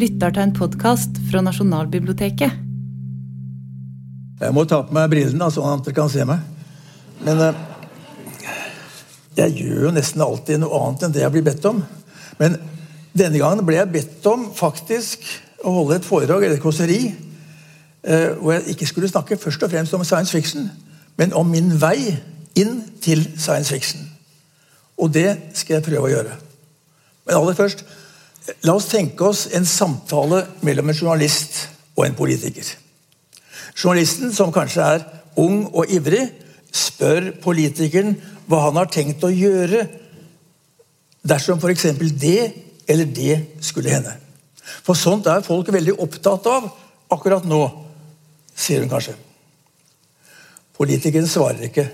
lytter til en podkast fra Nasjonalbiblioteket. Jeg må ta på meg brillene, sånn at dere kan se meg. Men eh, jeg gjør jo nesten alltid noe annet enn det jeg blir bedt om. Men denne gangen ble jeg bedt om faktisk å holde et foredrag eller et kåseri eh, hvor jeg ikke skulle snakke først og fremst om science fiction, men om min vei inn til science fiction. Og det skal jeg prøve å gjøre. Men aller først, la oss tenke oss en samtale mellom en journalist og en politiker. Journalisten, som kanskje er ung og ivrig, spør politikeren hva han har tenkt å gjøre dersom f.eks. det eller det skulle hende. For sånt er folk veldig opptatt av akkurat nå, sier hun kanskje. Politikeren svarer ikke.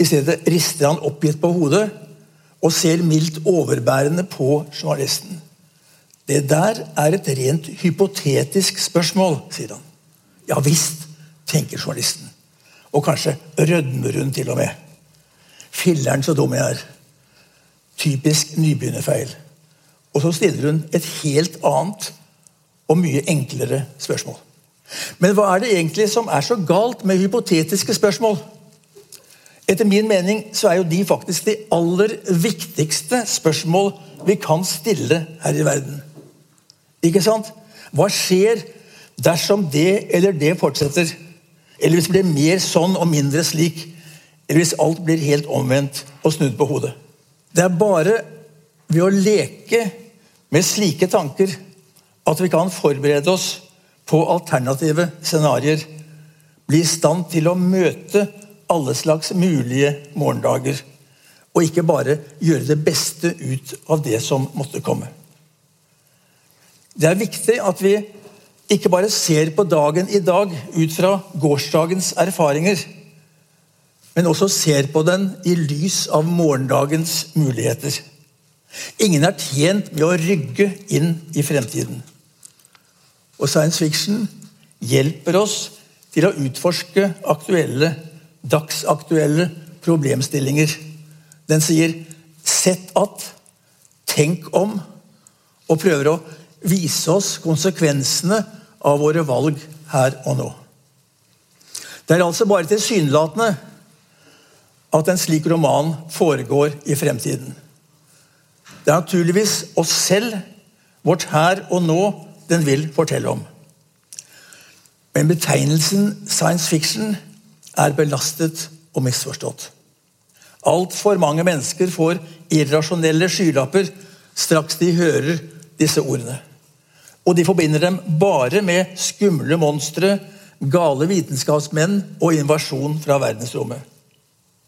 I stedet rister han oppgitt på hodet og ser mildt overbærende på journalisten. Det der er et rent hypotetisk spørsmål, sier han. Ja visst, tenker journalisten. Og kanskje rødmer hun til og med. Filler'n så dum jeg er. Typisk nybegynnerfeil. Og så stiller hun et helt annet og mye enklere spørsmål. Men hva er det egentlig som er så galt med hypotetiske spørsmål? Etter min mening så er jo de faktisk de aller viktigste spørsmål vi kan stille her i verden. Ikke sant? Hva skjer dersom det eller det fortsetter? Eller hvis det blir mer sånn og mindre slik? Eller hvis alt blir helt omvendt og snudd på hodet? Det er bare ved å leke med slike tanker at vi kan forberede oss på alternative scenarioer. Bli i stand til å møte alle slags mulige morgendager. Og ikke bare gjøre det beste ut av det som måtte komme. Det er viktig at vi ikke bare ser på dagen i dag ut fra gårsdagens erfaringer, men også ser på den i lys av morgendagens muligheter. Ingen er tjent med å rygge inn i fremtiden. Og science fiction hjelper oss til å utforske aktuelle, dagsaktuelle problemstillinger. Den sier 'sett at', 'tenk om', og prøver å vise oss konsekvensene av våre valg her og nå. Det er altså bare tilsynelatende at en slik roman foregår i fremtiden. Det er naturligvis oss selv, vårt her og nå, den vil fortelle om. Men betegnelsen science fiction er belastet og misforstått. Altfor mange mennesker får irrasjonelle skylapper straks de hører disse ordene. Og de forbinder dem bare med skumle monstre, gale vitenskapsmenn og invasjon fra verdensrommet.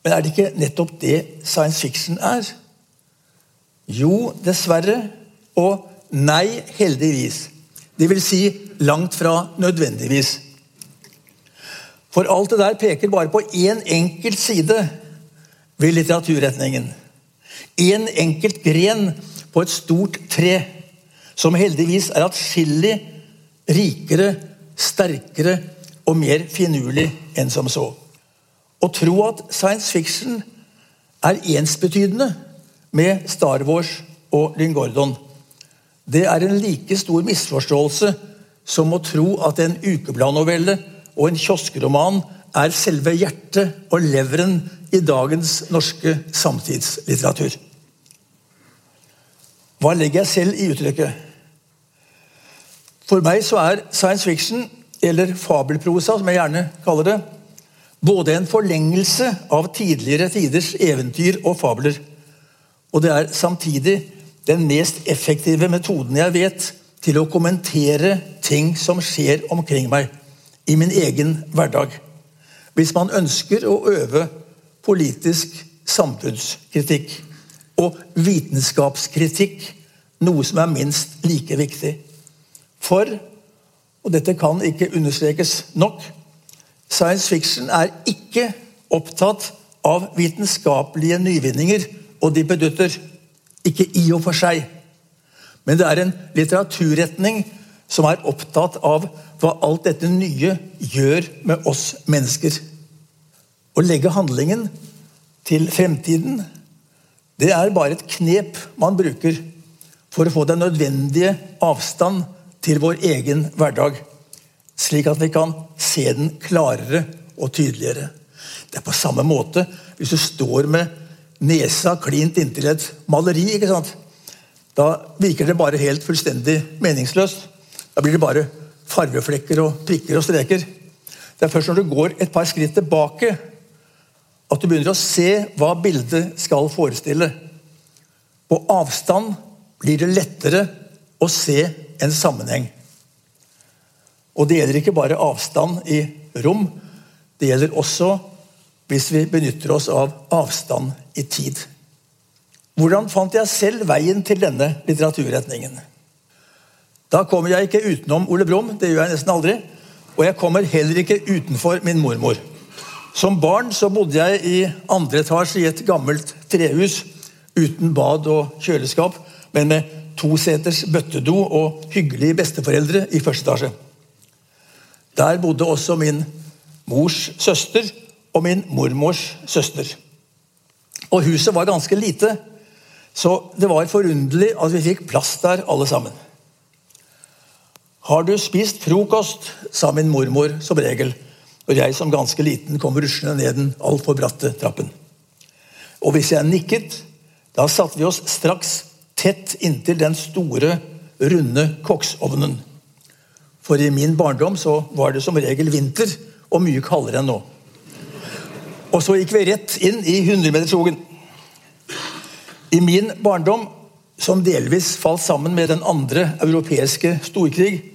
Men er det ikke nettopp det science fiction er? Jo, dessverre. Og nei, heldigvis. Det vil si langt fra nødvendigvis. For alt det der peker bare på én enkelt side ved litteraturretningen. Én enkelt gren på et stort tre, som heldigvis er atskillig rikere, sterkere og mer finurlig enn som så. Å tro at science fiction er ensbetydende med Star Wars og Lynn Gordon, det er en like stor misforståelse som å tro at en ukebladnovelle og en kioskroman er selve hjertet og leveren i dagens norske samtidslitteratur. Hva legger jeg selv i uttrykket? For meg så er science fiction, eller fabelprosa, som jeg gjerne kaller det, både en forlengelse av tidligere tiders eventyr og fabler, og det er samtidig den mest effektive metoden jeg vet til å kommentere ting som skjer omkring meg i min egen hverdag. Hvis man ønsker å øve politisk samfunnskritikk og vitenskapskritikk, noe som er minst like viktig. For, og dette kan ikke understrekes nok, science fiction er ikke opptatt av vitenskapelige nyvinninger og de bedutter. Ikke i og for seg. Men det er en litteraturretning som er opptatt av hva alt dette nye gjør med oss mennesker. Å legge handlingen til fremtiden, det er bare et knep man bruker for å få den nødvendige avstand til vår egen hverdag, slik at vi kan se den klarere og tydeligere. Det er på samme måte hvis du står med nesa klint inntil et maleri. Da virker det bare helt fullstendig meningsløst. Da blir det bare farveflekker og prikker og streker. Det er først når du går et par skritt tilbake, at du begynner å se hva bildet skal forestille. På avstand blir det lettere å se en sammenheng. Og det gjelder ikke bare avstand i rom. Det gjelder også hvis vi benytter oss av avstand i tid. Hvordan fant jeg selv veien til denne litteraturretningen? Da kommer jeg ikke utenom Ole Brumm, det gjør jeg nesten aldri. Og jeg kommer heller ikke utenfor min mormor. Som barn så bodde jeg i andre etasje i et gammelt trehus uten bad og kjøleskap, men med toseters bøttedo og hyggelige besteforeldre i første etasje. Der bodde også min mors søster og min mormors søster. Og huset var ganske lite, så det var forunderlig at vi fikk plass der alle sammen. Har du spist frokost? sa min mormor som regel når jeg som ganske liten kom ruslende ned den altfor bratte trappen. Og hvis jeg nikket, da satte vi oss straks tett inntil den store, runde koksovnen. For i min barndom så var det som regel vinter og mye kaldere enn nå. Og så gikk vi rett inn i 100-meterskogen. I min barndom, som delvis falt sammen med den andre europeiske storkrig,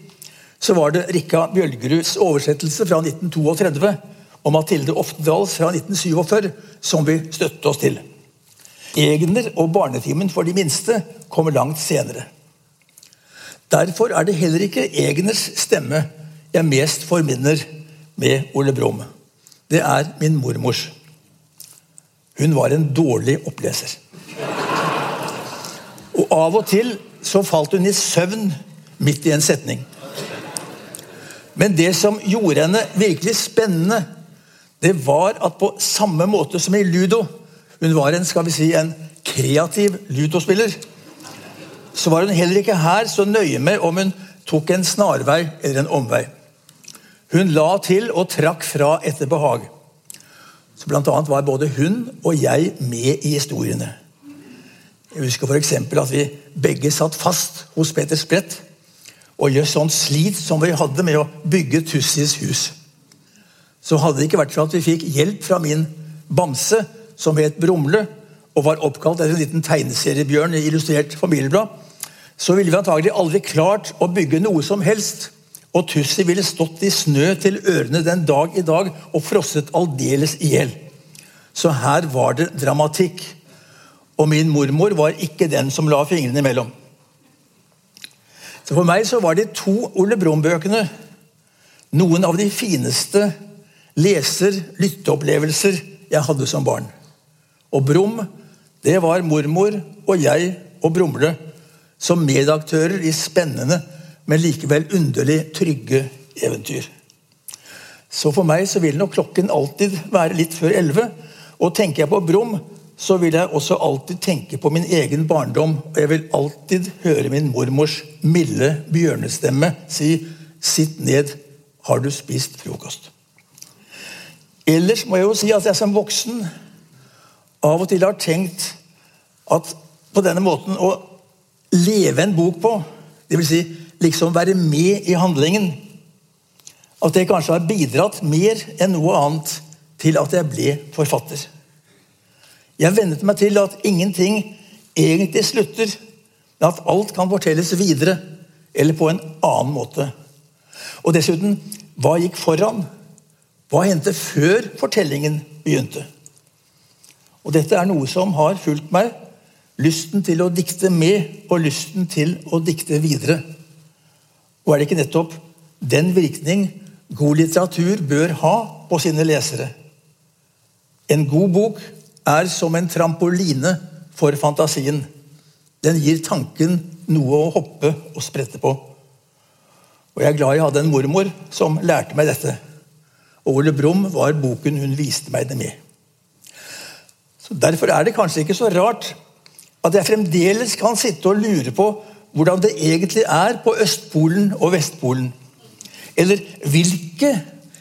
så var det Rikka Bjølgeruds oversettelse fra 1932 og Mathilde Oftedals fra 1947 som vi støtte oss til. Egner og Barnetimen for de minste kommer langt senere. Derfor er det heller ikke Egners stemme jeg mest forminner med Ole Brumm. Det er min mormors. Hun var en dårlig oppleser. Og av og til så falt hun i søvn midt i en setning. Men det som gjorde henne virkelig spennende, det var at på samme måte som i ludo Hun var en skal vi si, en kreativ ludospiller så var hun heller ikke her så nøye med om hun tok en snarvei eller en omvei. Hun la til og trakk fra etter behag. Så Blant annet var både hun og jeg med i historiene. Jeg husker f.eks. at vi begge satt fast hos Peter Sprett og gjør sånn slit som vi hadde med å bygge Tussis hus. Så hadde det ikke vært for at vi fikk hjelp fra min bamse, som het Brumle, og var oppkalt etter en liten tegneseriebjørn i Illustrert familieblad, så ville vi antagelig aldri klart å bygge noe som helst. Og Tussi ville stått i snø til ørene den dag i dag og frosset aldeles i hjel. Så her var det dramatikk. Og min mormor var ikke den som la fingrene imellom. Så For meg så var de to Ole Brumm-bøkene noen av de fineste leser-lytteopplevelser jeg hadde som barn. Og Brumm, det var mormor og jeg og Brumle som medaktører i spennende, men likevel underlig trygge eventyr. Så for meg så vil nok klokken alltid være litt før elleve. Og tenker jeg på Brum, så vil jeg også alltid tenke på min egen barndom. Og jeg vil alltid høre min mormors milde bjørnestemme si 'Sitt ned, har du spist frokost?' Ellers må jeg jo si at jeg som voksen av og til har tenkt at på denne måten å leve en bok på. Dvs. Si, liksom være med i handlingen. At det kanskje har bidratt mer enn noe annet til at jeg ble forfatter. Jeg vennet meg til at ingenting egentlig slutter, men at alt kan fortelles videre eller på en annen måte. Og dessuten hva gikk foran? Hva hendte før fortellingen begynte? Og Dette er noe som har fulgt meg Lysten til å dikte med og lysten til å dikte videre. Og er det ikke nettopp den virkning god litteratur bør ha på sine lesere? En god bok er som en trampoline for fantasien. Den gir tanken noe å hoppe og sprette på. Og Jeg er glad jeg hadde en mormor som lærte meg dette. Og Ole Brumm var boken hun viste meg det med. Så Derfor er det kanskje ikke så rart at jeg fremdeles kan sitte og lure på hvordan det egentlig er på Østpolen og Vestpolen. Eller hvilke,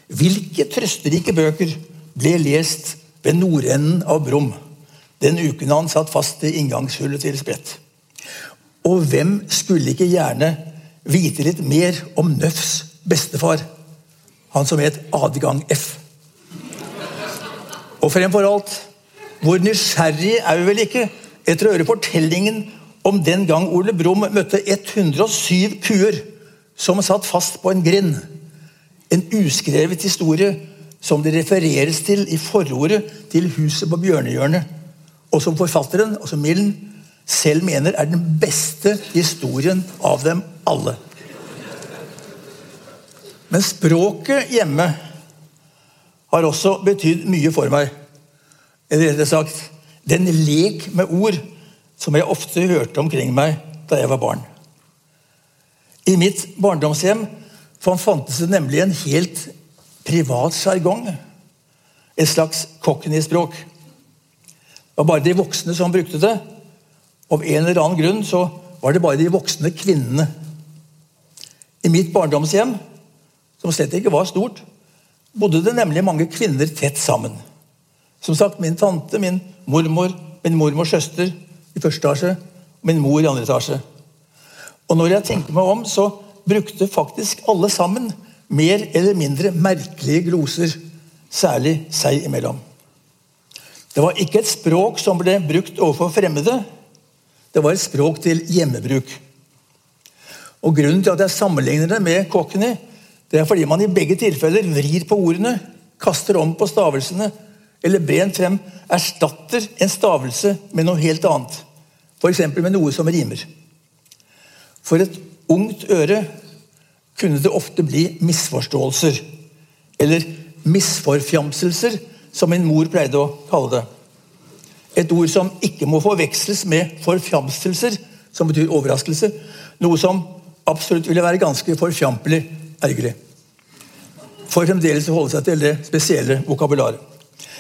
hvilke trøsterike bøker ble lest ved nordenden av Brum den uken han satt fast i inngangshullet til Sprett. Og hvem skulle ikke gjerne vite litt mer om Nøffs bestefar, han som het Adgang F. Og fremfor alt, hvor nysgjerrig er vi vel ikke etter å høre fortellingen om den gang Ole Brumm møtte 107 kuer som satt fast på en grind. En uskrevet historie som det refereres til i forordet til Huset på bjørnehjørnet, og som forfatteren, altså Millen, selv mener er den beste historien av dem alle. Men språket hjemme har også betydd mye for meg. Eller rettere sagt den lek med ord som jeg ofte hørte omkring meg da jeg var barn. I mitt barndomshjem fantes det nemlig en helt privat sjargong. Et slags cockney-språk. Det var bare de voksne som brukte det. Av en eller annen grunn så var det bare de voksne kvinnene. I mitt barndomshjem, som slett ikke var stort, bodde det nemlig mange kvinner tett sammen. Som sagt, Min tante, min mormor, min mormors søster i første etasje og min mor i andre etasje. Og når jeg tenker meg om, så brukte faktisk alle sammen mer eller mindre merkelige gloser, særlig seg imellom. Det var ikke et språk som ble brukt overfor fremmede. Det var et språk til hjemmebruk. Og Grunnen til at jeg sammenligner det med cockney, det er fordi man i begge tilfeller vrir på ordene, kaster om på stavelsene, eller brent frem erstatter en stavelse med noe helt annet. F.eks. med noe som rimer. For et ungt øre kunne det ofte bli misforståelser. Eller misforfjamselser, som min mor pleide å kalle det. Et ord som ikke må forveksles med forfjamselser, som betyr overraskelse. Noe som absolutt ville være ganske forfjampelig ergerlig. For fremdeles å holde seg til det spesielle vokabularet.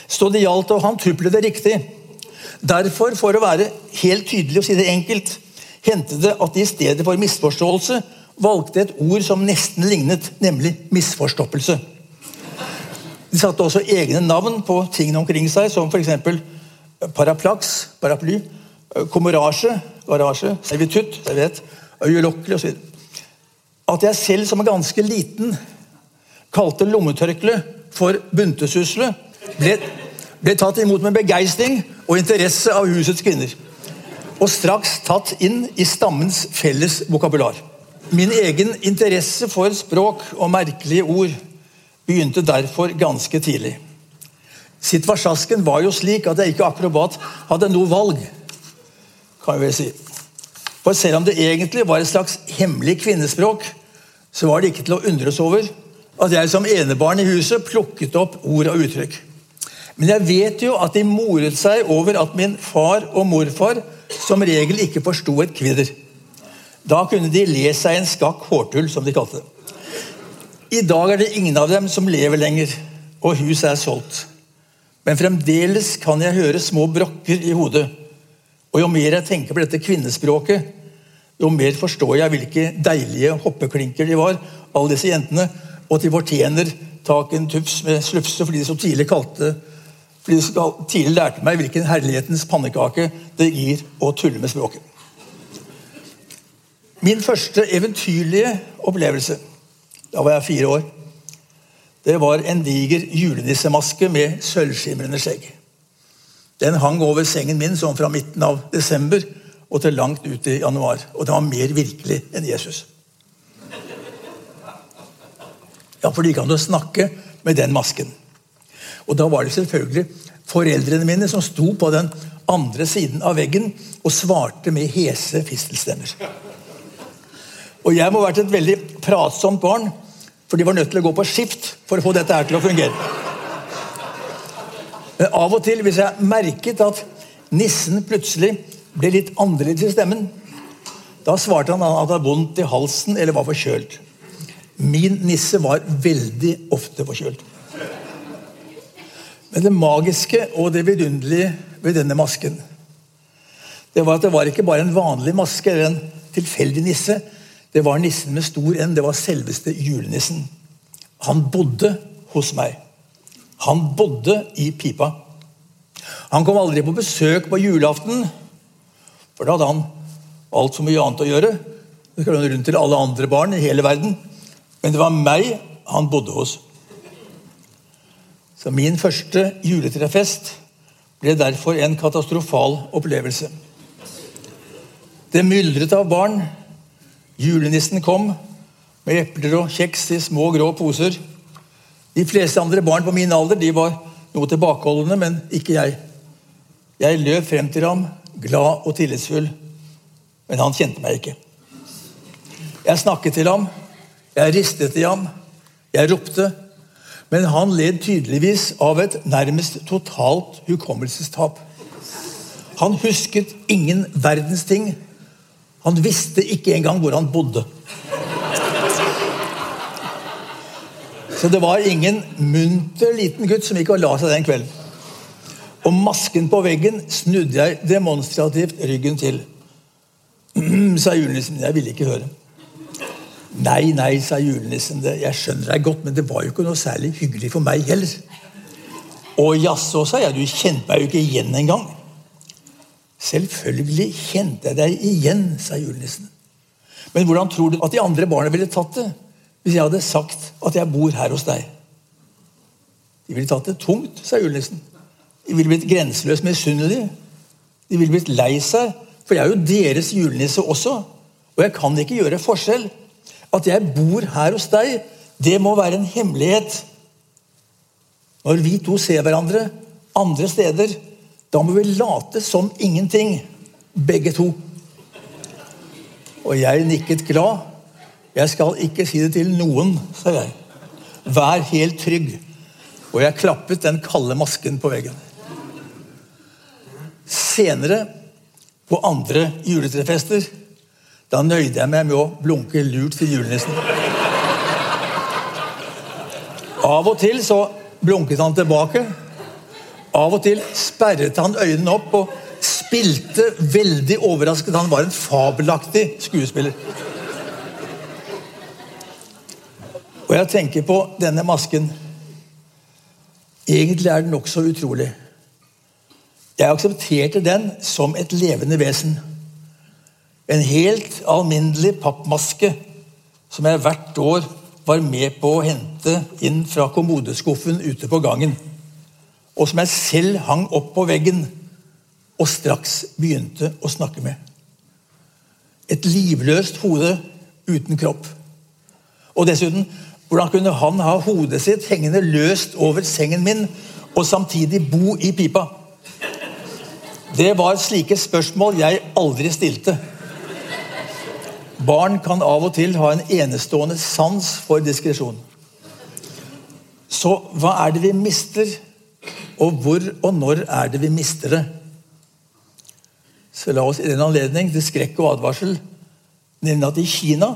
Så det gjaldt å hantuple det riktig. Derfor, for å være helt tydelig og si det enkelt, hendte det at de i stedet for misforståelse valgte et ord som nesten lignet, nemlig misforstoppelse. De satte også egne navn på tingene omkring seg, som f.eks. paraplaks, paraply, komorasje, garasje, servitutt, serviett, øyelokkelig osv. At jeg selv som er ganske liten kalte lommetørkle for buntesusle, ble, ble tatt imot med begeistring og interesse av husets kvinner. Og straks tatt inn i stammens felles vokabular. Min egen interesse for språk og merkelige ord begynte derfor ganske tidlig. Situasjasken var jo slik at jeg ikke akrobat hadde noe valg. kan jeg vel si. For selv om det egentlig var et slags hemmelig kvinnespråk, så var det ikke til å undres over at jeg som enebarn i huset plukket opp ord og uttrykk. Men jeg vet jo at de moret seg over at min far og morfar som regel ikke forsto et kvidder. Da kunne de le seg en skakk hårtull, som de kalte det. I dag er det ingen av dem som lever lenger, og huset er solgt. Men fremdeles kan jeg høre små brokker i hodet. Og jo mer jeg tenker på dette kvinnespråket, jo mer forstår jeg hvilke deilige hoppeklinker de var, alle disse jentene. Og de fortjener tak en tufs med slufse fordi de så tidlig kalte fordi de tidlig lærte meg hvilken herlighetens pannekake det gir å tulle med språket. Min første eventyrlige opplevelse da var jeg fire år. Det var en diger julenissemaske med sølvskimrende skjegg. Den hang over sengen min sånn fra midten av desember og til langt ut i januar. Og den var mer virkelig enn Jesus. Ja, for de kan jo snakke med den masken. Og da var det selvfølgelig foreldrene mine som sto på den andre siden av veggen og svarte med hese fistelstemmer. Og jeg må ha vært et veldig pratsomt barn, for de var nødt til å gå på skift for å få dette her til å fungere. Men av og til, hvis jeg merket at nissen plutselig ble litt annerledes i stemmen, da svarte han at han hadde vondt i halsen eller var forkjølt. Min nisse var veldig ofte forkjølt. Men det magiske og det vidunderlige ved denne masken, det var at det var ikke bare en vanlig maske eller en tilfeldig nisse. Det var nissen med stor N. Det var selveste julenissen. Han bodde hos meg. Han bodde i pipa. Han kom aldri på besøk på julaften, for da hadde han altfor mye annet å gjøre. Det skulle han rundt til alle andre barn i hele verden. Men det var meg han bodde hos. Så min første juletrefest ble derfor en katastrofal opplevelse. Det myldret av barn. Julenissen kom med epler og kjeks i små, grå poser. De fleste andre barn på min alder de var noe tilbakeholdne, men ikke jeg. Jeg løp frem til ham, glad og tillitsfull, men han kjente meg ikke. Jeg snakket til ham, jeg ristet i ham, jeg ropte, men han led tydeligvis av et nærmest totalt hukommelsestap. Han husket ingen verdens ting han visste ikke engang hvor han bodde. Så det var ingen munter liten gutt som gikk og la seg den kvelden. Og masken på veggen snudde jeg demonstrativt ryggen til. sa julenissen. Jeg ville ikke høre. Nei, nei, sa julenissen. Jeg skjønner deg godt, men det var jo ikke noe særlig hyggelig for meg heller. Å jaså, sa jeg. Du kjente meg jo ikke igjen engang. Selvfølgelig kjente jeg deg igjen, sa julenissen. Men hvordan tror du at de andre barna ville tatt det hvis jeg hadde sagt at jeg bor her hos deg? De ville tatt det tungt, sa julenissen. De ville blitt grenseløst misunnelige. De ville blitt lei seg, for jeg er jo deres julenisse også. Og jeg kan ikke gjøre forskjell. At jeg bor her hos deg, det må være en hemmelighet. Når vi to ser hverandre andre steder, da må vi late som ingenting, begge to. Og jeg nikket glad. Jeg skal ikke si det til noen, sa jeg. Vær helt trygg. Og jeg klappet den kalde masken på veggen. Senere, på andre juletrefester, da nøyde jeg meg med å blunke lurt til julenissen. Av og til så blunket han tilbake. Av og til sperret han øynene opp og spilte veldig overrasket. Han var en fabelaktig skuespiller. Og jeg tenker på denne masken. Egentlig er den nokså utrolig. Jeg aksepterte den som et levende vesen. En helt alminnelig pappmaske som jeg hvert år var med på å hente inn fra kommodeskuffen ute på gangen og som jeg selv hang opp på veggen og straks begynte å snakke med. Et livløst hode uten kropp. Og dessuten, hvordan kunne han ha hodet sitt hengende løst over sengen min og samtidig bo i pipa? Det var slike spørsmål jeg aldri stilte. Barn kan av og til ha en enestående sans for diskresjon. Så hva er det vi mister og hvor og når er det vi mister det? Så la oss i den anledning til skrekk og advarsel nevne at i Kina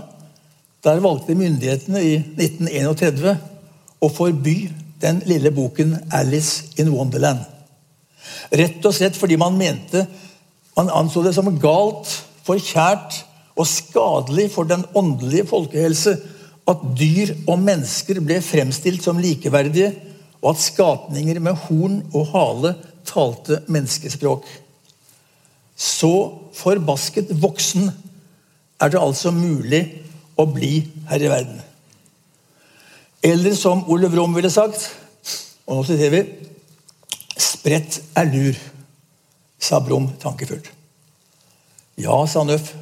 der valgte myndighetene i 1931 å forby den lille boken 'Alice in Wonderland'. Rett og slett fordi man mente man anså det som galt, forkjært og skadelig for den åndelige folkehelse at dyr og mennesker ble fremstilt som likeverdige og at skapninger med horn og hale talte menneskespråk. Så forbasket voksen er det altså mulig å bli her i verden. Eller som Ole Rom ville sagt, og nå siterer vi Spredt er lur, sa Brum tankefullt. Ja, sa Nøff,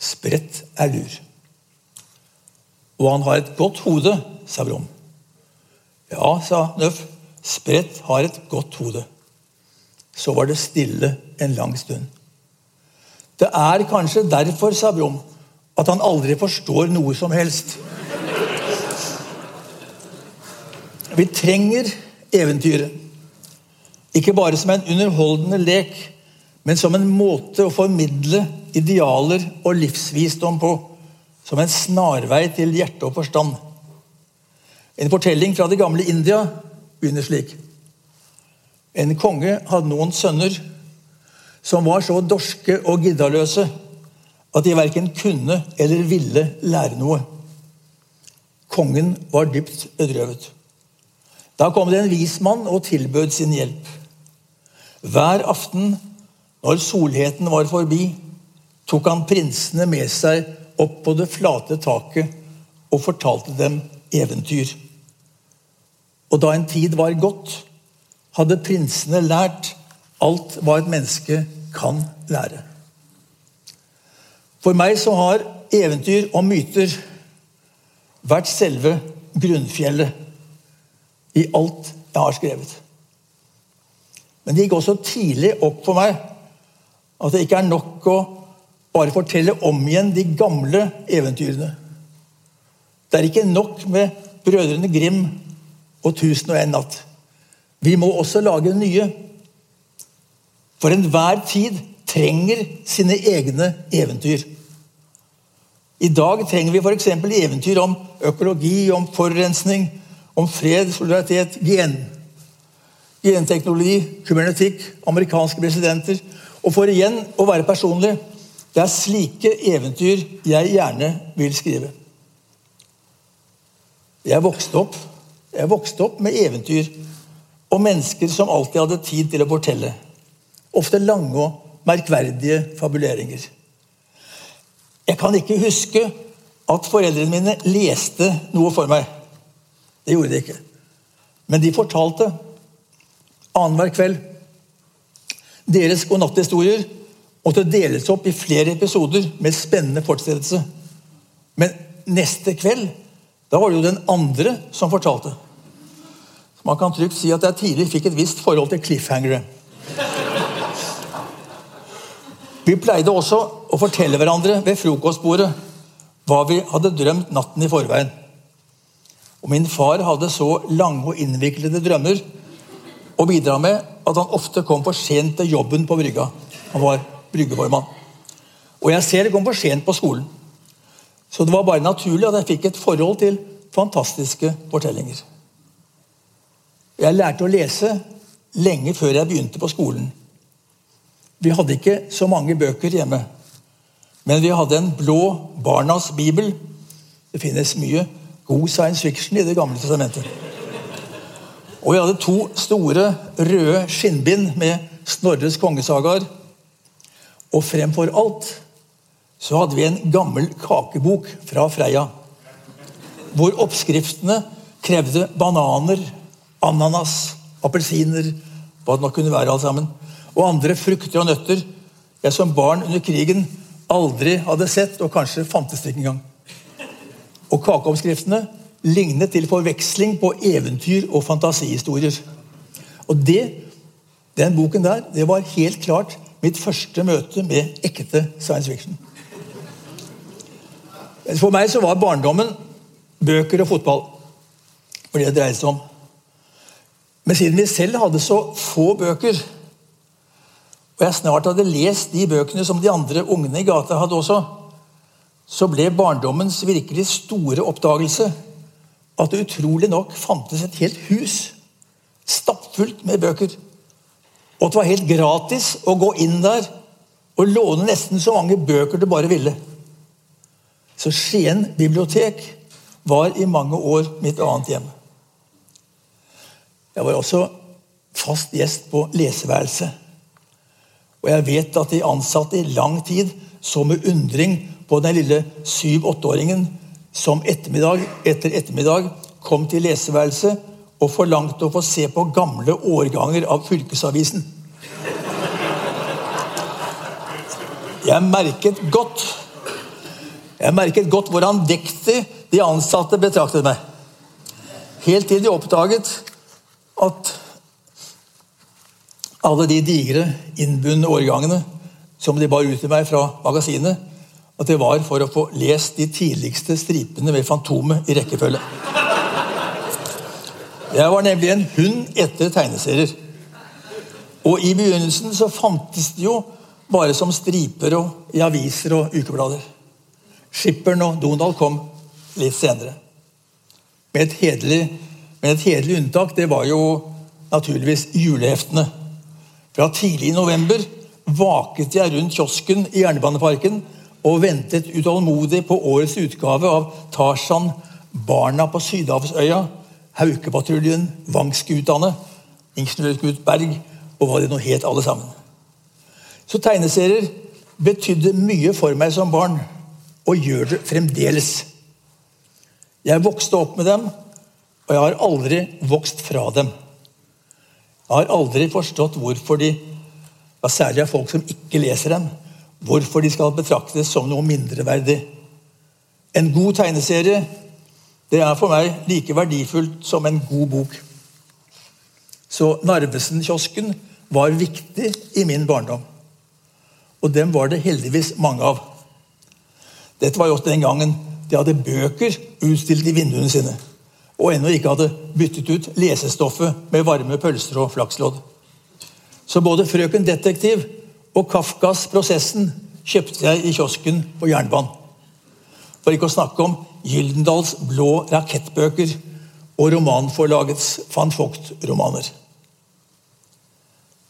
spredt er lur. Og han har et godt hode, sa Brumm. Ja, sa Nøff. Spredt har et godt hode. Så var det stille en lang stund. Det er kanskje derfor, sa Brum, at han aldri forstår noe som helst. Vi trenger eventyret. Ikke bare som en underholdende lek, men som en måte å formidle idealer og livsvisdom på. Som en snarvei til hjerte og forstand. En fortelling fra det gamle India begynner slik. En konge hadde noen sønner. som var så dorske og giddaløse at de verken kunne eller ville lære noe. Kongen var dypt bedrøvet. Da kom det en vis mann og tilbød sin hjelp. Hver aften når solheten var forbi, tok han prinsene med seg opp på det flate taket og fortalte dem eventyr. Og da en tid var gått, hadde prinsene lært alt hva et menneske kan lære. For meg så har eventyr og myter vært selve grunnfjellet i alt jeg har skrevet. Men det gikk også tidlig opp for meg at det ikke er nok å bare fortelle om igjen de gamle eventyrene. Det er ikke nok med Brødrene Grim og Tusen og en natt. Vi må også lage nye. For enhver tid trenger sine egne eventyr. I dag trenger vi f.eks. eventyr om økologi, om forurensning, om fred, solidaritet, gen. Genteknologi, kybernetikk, amerikanske presidenter. Og for igjen å være personlig det er slike eventyr jeg gjerne vil skrive. Jeg vokste opp, jeg vokste opp med eventyr og mennesker som alltid hadde tid til å fortelle. Ofte lange og merkverdige fabuleringer. Jeg kan ikke huske at foreldrene mine leste noe for meg. Det gjorde de ikke. Men de fortalte annenhver kveld. Deres godnatthistorier måtte deles opp i flere episoder med spennende fortsettelse. Men neste kveld da var det jo den andre som fortalte. Man kan trygt si at jeg tidlig fikk et visst forhold til cliffhangere. Vi pleide også å fortelle hverandre ved frokostbordet hva vi hadde drømt natten i forveien. Og Min far hadde så lange og innviklede drømmer å bidra med at han ofte kom for sent til jobben på brygga. Han var bryggeformann. Og jeg ser det kom for sent på skolen. Så det var bare naturlig at jeg fikk et forhold til fantastiske fortellinger. Jeg lærte å lese lenge før jeg begynte på skolen. Vi hadde ikke så mange bøker hjemme, men vi hadde en blå Barnas bibel. Det finnes mye god science fiction i Det gamle testamentet. Og vi hadde to store røde skinnbind med Snorres kongesagaer. Og fremfor alt så hadde vi en gammel kakebok fra Freia. Hvor oppskriftene krevde bananer, ananas, appelsiner, hva det nå kunne være, alt sammen, og andre frukter og nøtter jeg som barn under krigen aldri hadde sett, og kanskje fantes ikke engang. Og kakeoppskriftene lignet til forveksling på eventyr og fantasihistorier. Og det, den boken der, det var helt klart mitt første møte med ekte science fiction. For meg så var barndommen bøker og fotball. For det det dreide seg om. Men siden vi selv hadde så få bøker, og jeg snart hadde lest de bøkene som de andre ungene i gata hadde også, så ble barndommens virkelig store oppdagelse at det utrolig nok fantes et helt hus stappfullt med bøker. Og at det var helt gratis å gå inn der og låne nesten så mange bøker du bare ville. Så Skien bibliotek var i mange år mitt annet hjem. Jeg var også fast gjest på leseværelset. Og jeg vet at de ansatte i lang tid så med undring på den lille syv-åtteåringen som ettermiddag etter ettermiddag kom til leseværelset og forlangte å få se på gamle årganger av Fylkesavisen. Jeg merket godt jeg merket godt hvor andektig de ansatte betraktet meg. Helt til de oppdaget at alle de digre, innbundne årgangene som de bar ut til meg fra magasinet, at det var for å få lest de tidligste stripene ved Fantomet i rekkefølge. Jeg var nemlig en hund etter tegneserier. Og i begynnelsen så fantes det jo bare som striper og i aviser og ukeblader. Skipperen og Donald kom litt senere. Med et hederlig, med et hederlig unntak. Det var jo naturligvis juleheftene. Fra tidlig i november vaket jeg rundt kiosken i Jernbaneparken og ventet utålmodig på årets utgave av Tarzan, Barna på Sydhavsøya, Haukepatruljen, Vangskutane, Ingeniørgut Berg og hva de nå het, alle sammen. Så tegneserier betydde mye for meg som barn, og gjør det fremdeles. Jeg vokste opp med dem, og jeg har aldri vokst fra dem. Jeg har aldri forstått hvorfor de, ja, særlig av folk som ikke leser dem, hvorfor de skal betraktes som noe mindreverdig. En god tegneserie det er for meg like verdifullt som en god bok. Så Narvesen-kiosken var viktig i min barndom. Og dem var det heldigvis mange av. Dette var jo også den gangen de hadde bøker utstilt i vinduene sine. Og ennå ikke hadde byttet ut lesestoffet med varme pølser og flakslodd. Så både 'Frøken Detektiv' og Kafkas 'Prosessen' kjøpte jeg i kiosken på jernbanen. For ikke å snakke om Gyldendals blå rakettbøker og romanforlagets van Vogt-romaner.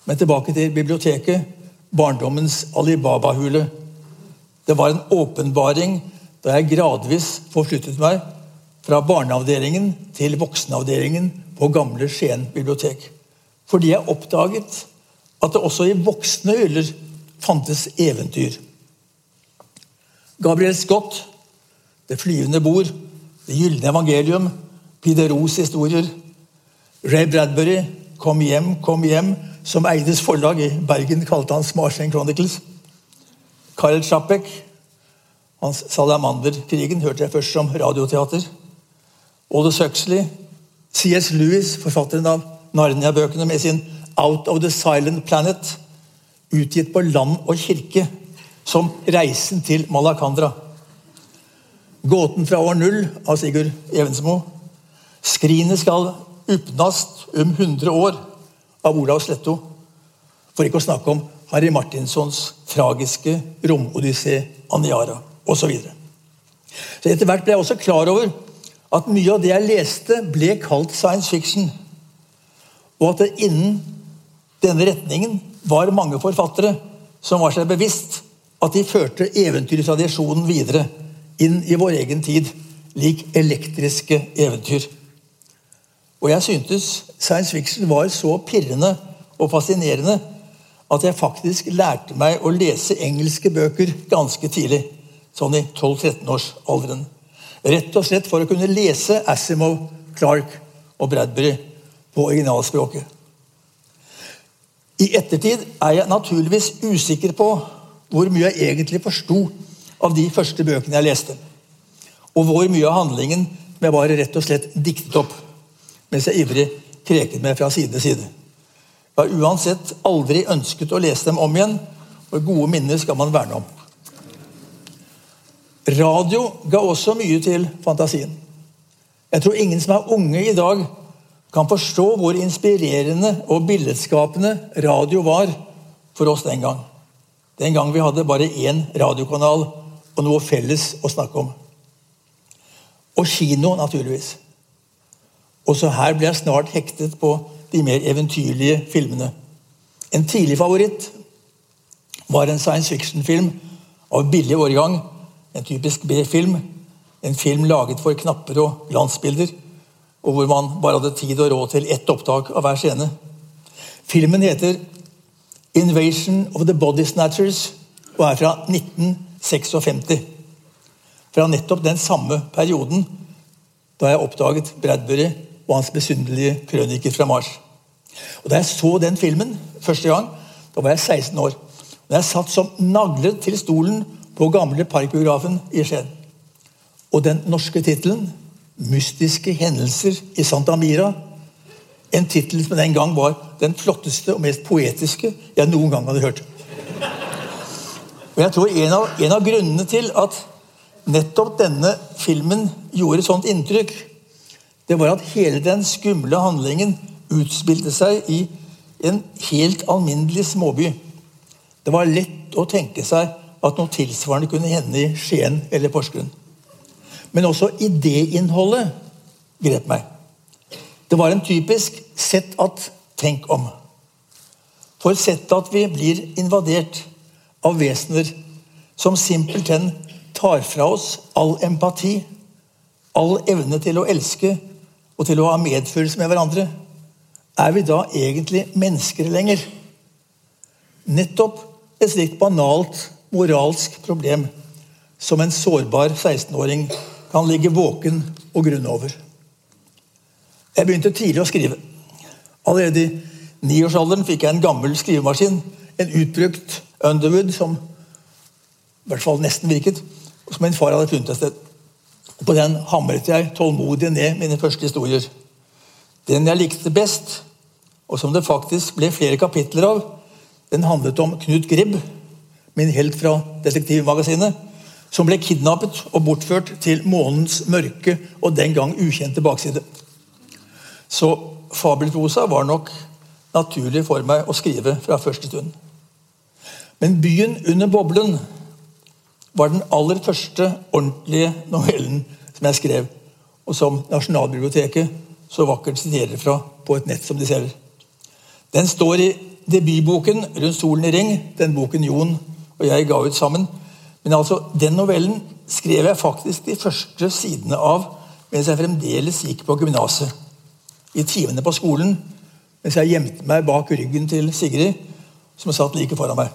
Men tilbake til biblioteket. Barndommens Alibaba-hule. Det var en åpenbaring da jeg gradvis forsluttet meg fra barneavdelingen til voksenavdelingen på gamle Skien bibliotek. Fordi jeg oppdaget at det også i voksne hyller fantes eventyr. Gabriel Scott, 'Det flyvende bord', 'Det gylne evangelium', Pideros historier. Ray Bradbury, 'Kom hjem, kom hjem', som Eides forlag i Bergen kalte han Smarseng Chronicles. Karel Čapek, hans 'Salamanderkrigen', hørte jeg først som radioteater. Aldous Huxley, C.S. Lewis, forfatteren av Narnia-bøkene med sin 'Out of the Silent Planet', utgitt på land og kirke som 'Reisen til Malakandra'. 'Gåten fra år null' av Sigurd Evensmo. 'Skrinet skal upnast om 100 år' av Olav Sletto. For ikke å snakke om Harry Martinsons tragiske romodyssé 'Aniara' osv. Så, så etter hvert ble jeg også klar over at mye av det jeg leste, ble kalt science fiction. Og at det innen denne retningen var mange forfattere som var seg bevisst at de førte eventyrtradisjonen videre inn i vår egen tid, lik elektriske eventyr. Og jeg syntes science fiction var så pirrende og fascinerende at jeg faktisk lærte meg å lese engelske bøker ganske tidlig. Sånn i 12-13-årsalderen. Rett og slett for å kunne lese Asimov, Clark og Bradbury på originalspråket. I ettertid er jeg naturligvis usikker på hvor mye jeg egentlig forsto av de første bøkene jeg leste. Og hvor mye av handlingen jeg bare rett og slett diktet opp mens jeg ivrig kreket meg fra side til side. Har uansett aldri ønsket å lese dem om igjen, og gode minner skal man verne om. Radio ga også mye til fantasien. Jeg tror ingen som er unge i dag, kan forstå hvor inspirerende og billedskapende radio var for oss den gang. Den gang vi hadde bare én radiokanal og noe felles å snakke om. Og kino, naturligvis. Også her ble jeg snart hektet på de mer eventyrlige filmene. En tidlig favoritt var en science fiction-film av billig årgang. En typisk B-film. En film laget for knapper og glansbilder, og hvor man bare hadde tid og råd til ett opptak av hver scene. Filmen heter 'Invasion of the Body Snatchers' og er fra 1956. Fra nettopp den samme perioden da jeg oppdaget Bradbury og hans besynderlige krøniker fra Mars. Og Da jeg så den filmen første gang, da var jeg 16 år. Og jeg satt som naglet til stolen på gamle Parkbiografen i Skien. Og den norske tittelen 'Mystiske hendelser i Santa Mira' En tittel som den gang var den flotteste og mest poetiske jeg noen gang hadde hørt. Og jeg tror en av, en av grunnene til at nettopp denne filmen gjorde et sånt inntrykk, det var at hele den skumle handlingen utspilte seg i en helt alminnelig småby. Det var lett å tenke seg at noe tilsvarende kunne hende i Skien eller Porsgrunn. Men også idéinnholdet grep meg. Det var en typisk 'sett at tenk om'. For sett at vi blir invadert av vesener som simpelthen tar fra oss all empati, all evne til å elske og til å ha medfølelse med hverandre, er vi da egentlig mennesker lenger? Nettopp et slikt banalt moralsk problem som en sårbar 16-åring kan ligge våken og grunne over. Jeg begynte tidlig å skrive. Allerede i niårsalderen fikk jeg en gammel skrivemaskin. En utbrukt Underwood som i hvert fall nesten virket, som min far hadde funnet et sted. Og på den hamret jeg tålmodig ned mine første historier. Den jeg likte best, og som det faktisk ble flere kapitler av, den handlet om Knut Gribb, min helt fra Detektivmagasinet, som ble kidnappet og bortført til månens mørke og den gang ukjente bakside. Så fabelprosa var nok naturlig for meg å skrive fra første stund. Men 'Byen under boblen' var den aller første ordentlige novellen som jeg skrev, og som Nasjonalbiblioteket så vakkert siterer fra på et nett som de selger. Den står i debutboken 'Rundt solen i ring', den boken Jon og jeg ga ut sammen. Men altså, den novellen skrev jeg faktisk de første sidene av mens jeg fremdeles gikk på gymnaset. I timene på skolen mens jeg gjemte meg bak ryggen til Sigrid, som satt like foran meg.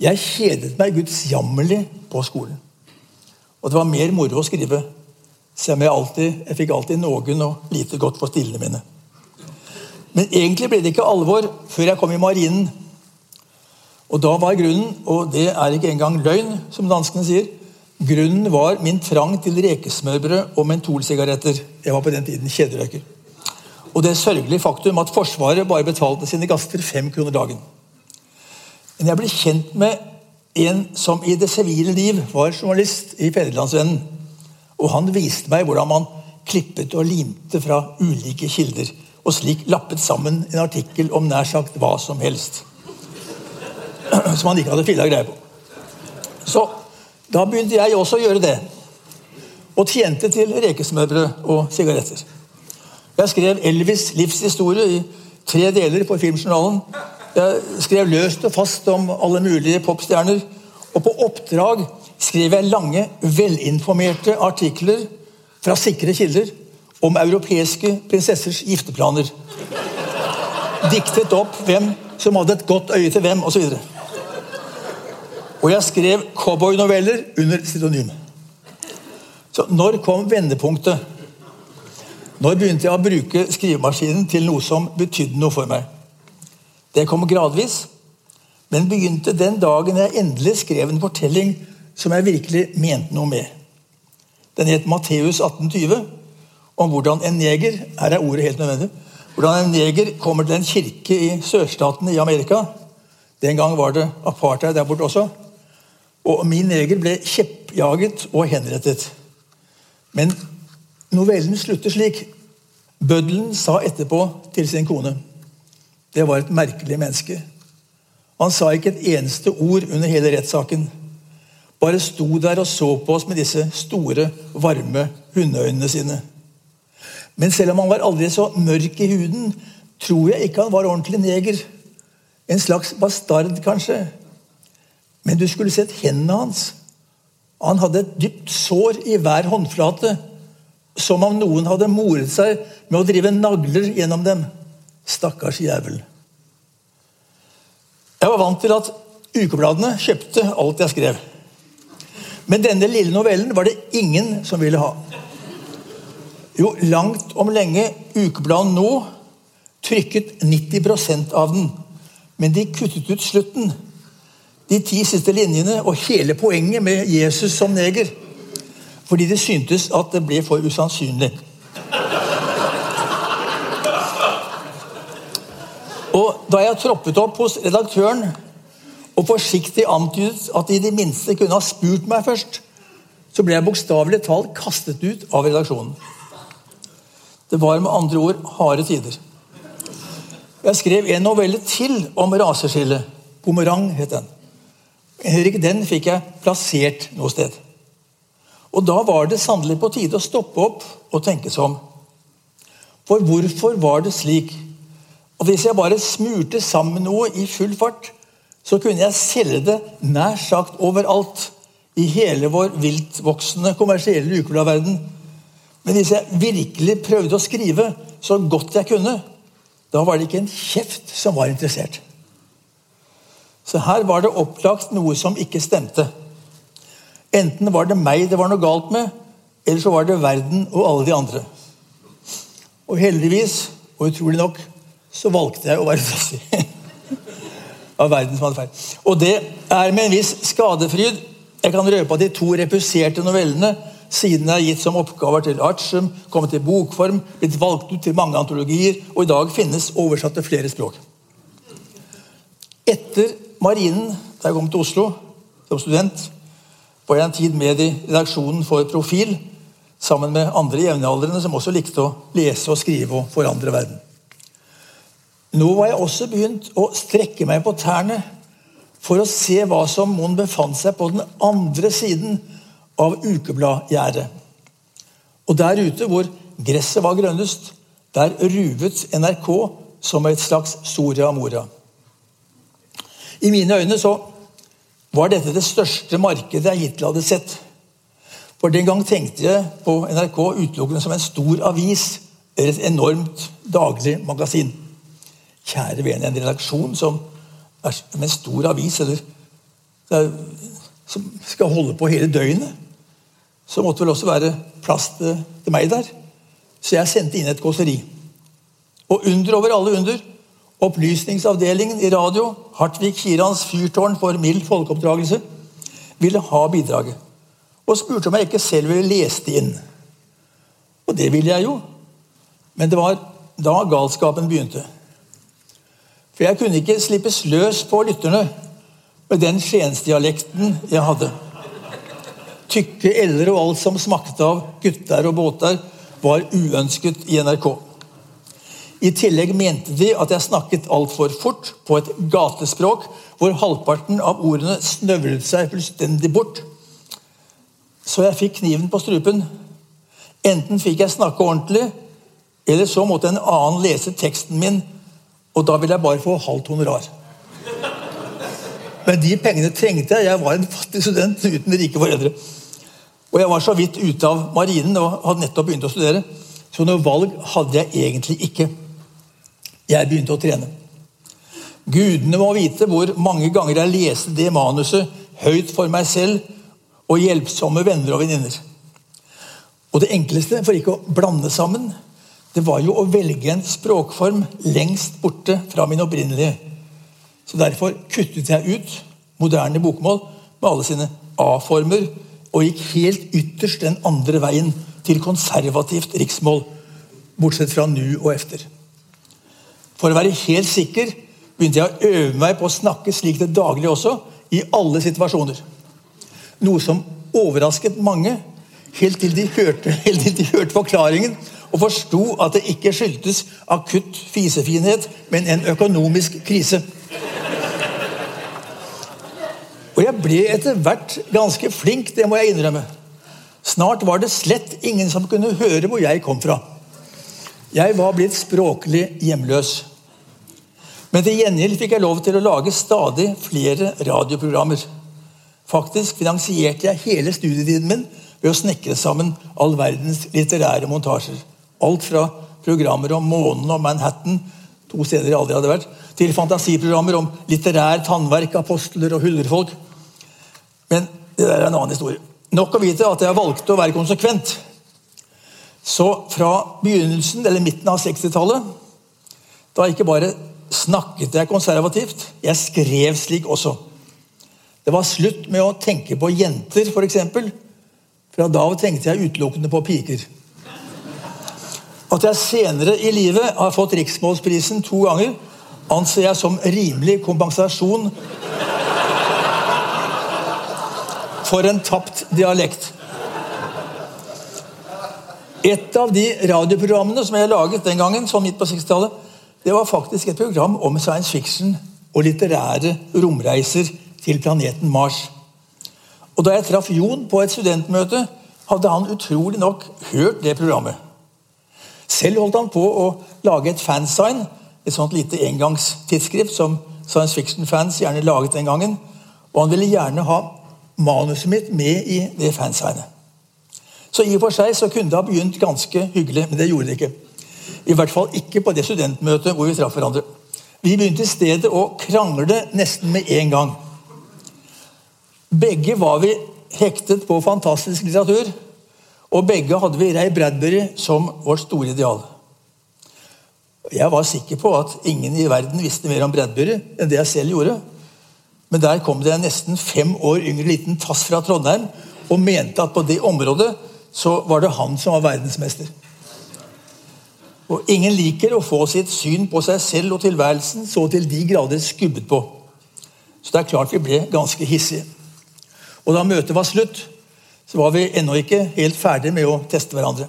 Jeg kjedet meg gudsjammerlig på skolen. Og det var mer moro å skrive, selv om jeg, alltid, jeg fikk alltid noen og lite godt for stillene mine. Men egentlig ble det ikke alvor før jeg kom i marinen. Og da var grunnen, og det er ikke engang løgn, som danskene sier, grunnen var min trang til rekesmørbrød og mentolsigaretter. Jeg var på den tiden kjederøyker. Og det sørgelige faktum at Forsvaret bare betalte sine gaster fem kroner dagen. Men jeg ble kjent med en som i det sivile liv var journalist i Fedrelandsvennen. Og han viste meg hvordan man klippet og limte fra ulike kilder og slik lappet sammen en artikkel om nær sagt hva som helst. Som han ikke hadde filla greie på. Så da begynte jeg også å gjøre det. Og tjente til rekesmørbrød og sigaretter. Jeg skrev Elvis' livshistorie i tre deler på Filmjournalen. Jeg skrev løst og fast om alle mulige popstjerner. Og på oppdrag skrev jeg lange, velinformerte artikler fra sikre kilder om europeiske prinsessers gifteplaner. Diktet opp hvem som hadde et godt øye til hvem, osv. Og, og jeg skrev cowboynoveller under pseudonym. Så når kom vendepunktet? Når begynte jeg å bruke skrivemaskinen til noe som betydde noe for meg? Det kom gradvis, men begynte den dagen jeg endelig skrev en fortelling som jeg virkelig mente noe med. Den het Matteus 1820 om hvordan en neger her er ordet helt nødvendig, hvordan en neger kommer til en kirke i sørstatene i Amerika. Den gang var det apartheid der borte også. Og min neger ble kjeppjaget og henrettet. Men novellen slutter slik. Bøddelen sa etterpå til sin kone Det var et merkelig menneske. Han sa ikke et eneste ord under hele rettssaken. Bare sto der og så på oss med disse store, varme hundeøynene sine. Men selv om han var aldri så mørk i huden, tror jeg ikke han var ordentlig neger. En slags bastard, kanskje. Men du skulle sett hendene hans. Han hadde et dypt sår i hver håndflate. Som om noen hadde moret seg med å drive nagler gjennom dem. Stakkars jævel. Jeg var vant til at ukebladene kjøpte alt jeg skrev. Men denne lille novellen var det ingen som ville ha. Jo, langt om lenge Ukebladet nå trykket 90% av den. Men de kuttet ut slutten. De ti siste linjene og hele poenget med Jesus som neger. Fordi det syntes at det ble for usannsynlig. Og Da jeg troppet opp hos redaktøren og forsiktig antydet at de i det minste kunne ha spurt meg først, så ble jeg bokstavelig talt kastet ut av redaksjonen. Det var med andre ord harde tider. Jeg skrev en novelle til om raseskille. 'Bumerang' het den. Heller ikke den fikk jeg plassert noe sted. Og da var det sannelig på tide å stoppe opp og tenke seg om. For hvorfor var det slik Og hvis jeg bare smurte sammen noe i full fart, så kunne jeg selge det nær sagt overalt i hele vår viltvoksende kommersielle ukebladverden. Men hvis jeg virkelig prøvde å skrive så godt jeg kunne, da var det ikke en kjeft som var interessert. Så her var det opplagt noe som ikke stemte. Enten var det meg det var noe galt med, eller så var det verden og alle de andre. Og heldigvis, og utrolig nok, så valgte jeg å være trassig. Av verden som hadde feil. Og det er med en viss skadefryd jeg kan røpe at de to repuserte novellene siden er gitt som oppgaver til Artium, kommet i bokform, blitt valgt ut til mange antologier, og i dag finnes oversatt til flere språk. Etter Marinen, da jeg kom til Oslo som student, var jeg en tid med i redaksjonen for Profil, sammen med andre jevnaldrende som også likte å lese og skrive og forandre verden. Nå var jeg også begynt å strekke meg på tærne for å se hva som mon befant seg på den andre siden av ukebladgjerdet. Og der ute hvor gresset var grønnest, der ruvet NRK som et slags Soria Moria. I mine øyne så var dette det største markedet jeg hittil hadde sett. For den gang tenkte jeg på NRK utelukkende som en stor avis eller et enormt daglig magasin. Kjære vene, en redaksjon som er med en stor avis eller som skal holde på hele døgnet. Så måtte vel også være plass til, til meg der. Så jeg sendte inn et kåseri. Og under over alle under Opplysningsavdelingen i radio, Hartvig Kirans fyrtårn for mild folkeoppdragelse, ville ha bidraget og spurte om jeg ikke selv ville lese det inn. Og det ville jeg jo. Men det var da galskapen begynte. For jeg kunne ikke slippes løs på lytterne med den skiensdialekten jeg hadde. Tykke l-er og alt som smakte av gutter og båter, var uønsket i NRK. I tillegg mente de at jeg snakket altfor fort på et gatespråk hvor halvparten av ordene snøvlet seg fullstendig bort så jeg fikk kniven på strupen. Enten fikk jeg snakke ordentlig, eller så måtte en annen lese teksten min, og da ville jeg bare få halvt honorar. Men de pengene trengte jeg. Jeg var en fattig student uten rike foreldre. Og jeg var så vidt ute av marinen og hadde nettopp begynt å studere. Så noe valg hadde jeg egentlig ikke. Jeg begynte å trene. Gudene må vite hvor mange ganger jeg leste det manuset høyt for meg selv og hjelpsomme venner og venninner. Og det enkleste, for ikke å blande sammen, det var jo å velge en språkform lengst borte fra min opprinnelige. Så Derfor kuttet jeg ut moderne bokmål med alle sine A-former og gikk helt ytterst den andre veien til konservativt riksmål, bortsett fra nu og efter. For å være helt sikker begynte jeg å øve meg på å snakke slik det daglig også, i alle situasjoner. Noe som overrasket mange, helt til de hørte, til de hørte forklaringen og forsto at det ikke skyldtes akutt fisefinhet, men en økonomisk krise. Og jeg ble etter hvert ganske flink, det må jeg innrømme. Snart var det slett ingen som kunne høre hvor jeg kom fra. Jeg var blitt språklig hjemløs. Men til gjengjeld fikk jeg lov til å lage stadig flere radioprogrammer. Faktisk finansierte jeg hele studietiden min ved å snekre sammen all verdens litterære montasjer. Alt fra programmer om månen og Manhattan, to steder jeg aldri hadde vært, til fantasiprogrammer om litterær tannverk, apostler og huldrefolk. Men det der er en annen historie. Nok å vite at jeg valgte å være konsekvent. Så fra begynnelsen, eller midten av 60-tallet, da ikke bare snakket jeg konservativt, jeg skrev slik også. Det var slutt med å tenke på jenter, f.eks. Fra da av tenkte jeg utelukkende på piker. At jeg senere i livet har fått Riksmålsprisen to ganger, anser jeg som rimelig kompensasjon for en tapt dialekt. Et av de radioprogrammene som jeg laget den gangen, sånn midt på 60-tallet, det var faktisk et program om science fiction og litterære romreiser til planeten Mars. Og Da jeg traff Jon på et studentmøte, hadde han utrolig nok hørt det programmet. Selv holdt han på å lage et fansign et sånt lite engangstidsskrift som science fiction-fans gjerne laget den gangen. Og han ville gjerne ha manuset mitt med i det fansignet. Så i og for seg så kunne det ha begynt ganske hyggelig, men det gjorde det ikke. I hvert fall ikke på det studentmøtet hvor vi traff hverandre. Vi begynte i stedet å krangle nesten med en gang. Begge var vi hektet på fantastisk litteratur, og begge hadde vi Ray Bradbury som vårt store ideal. Jeg var sikker på at ingen i verden visste mer om Bradbury enn det jeg selv gjorde. Men der kom det en nesten fem år yngre liten tass fra Trondheim og mente at på det området så var det han som var verdensmester. Og Ingen liker å få sitt syn på seg selv og tilværelsen så til de grader skubbet på. Så det er klart vi ble ganske hissige. Og da møtet var slutt, så var vi ennå ikke helt ferdige med å teste hverandre.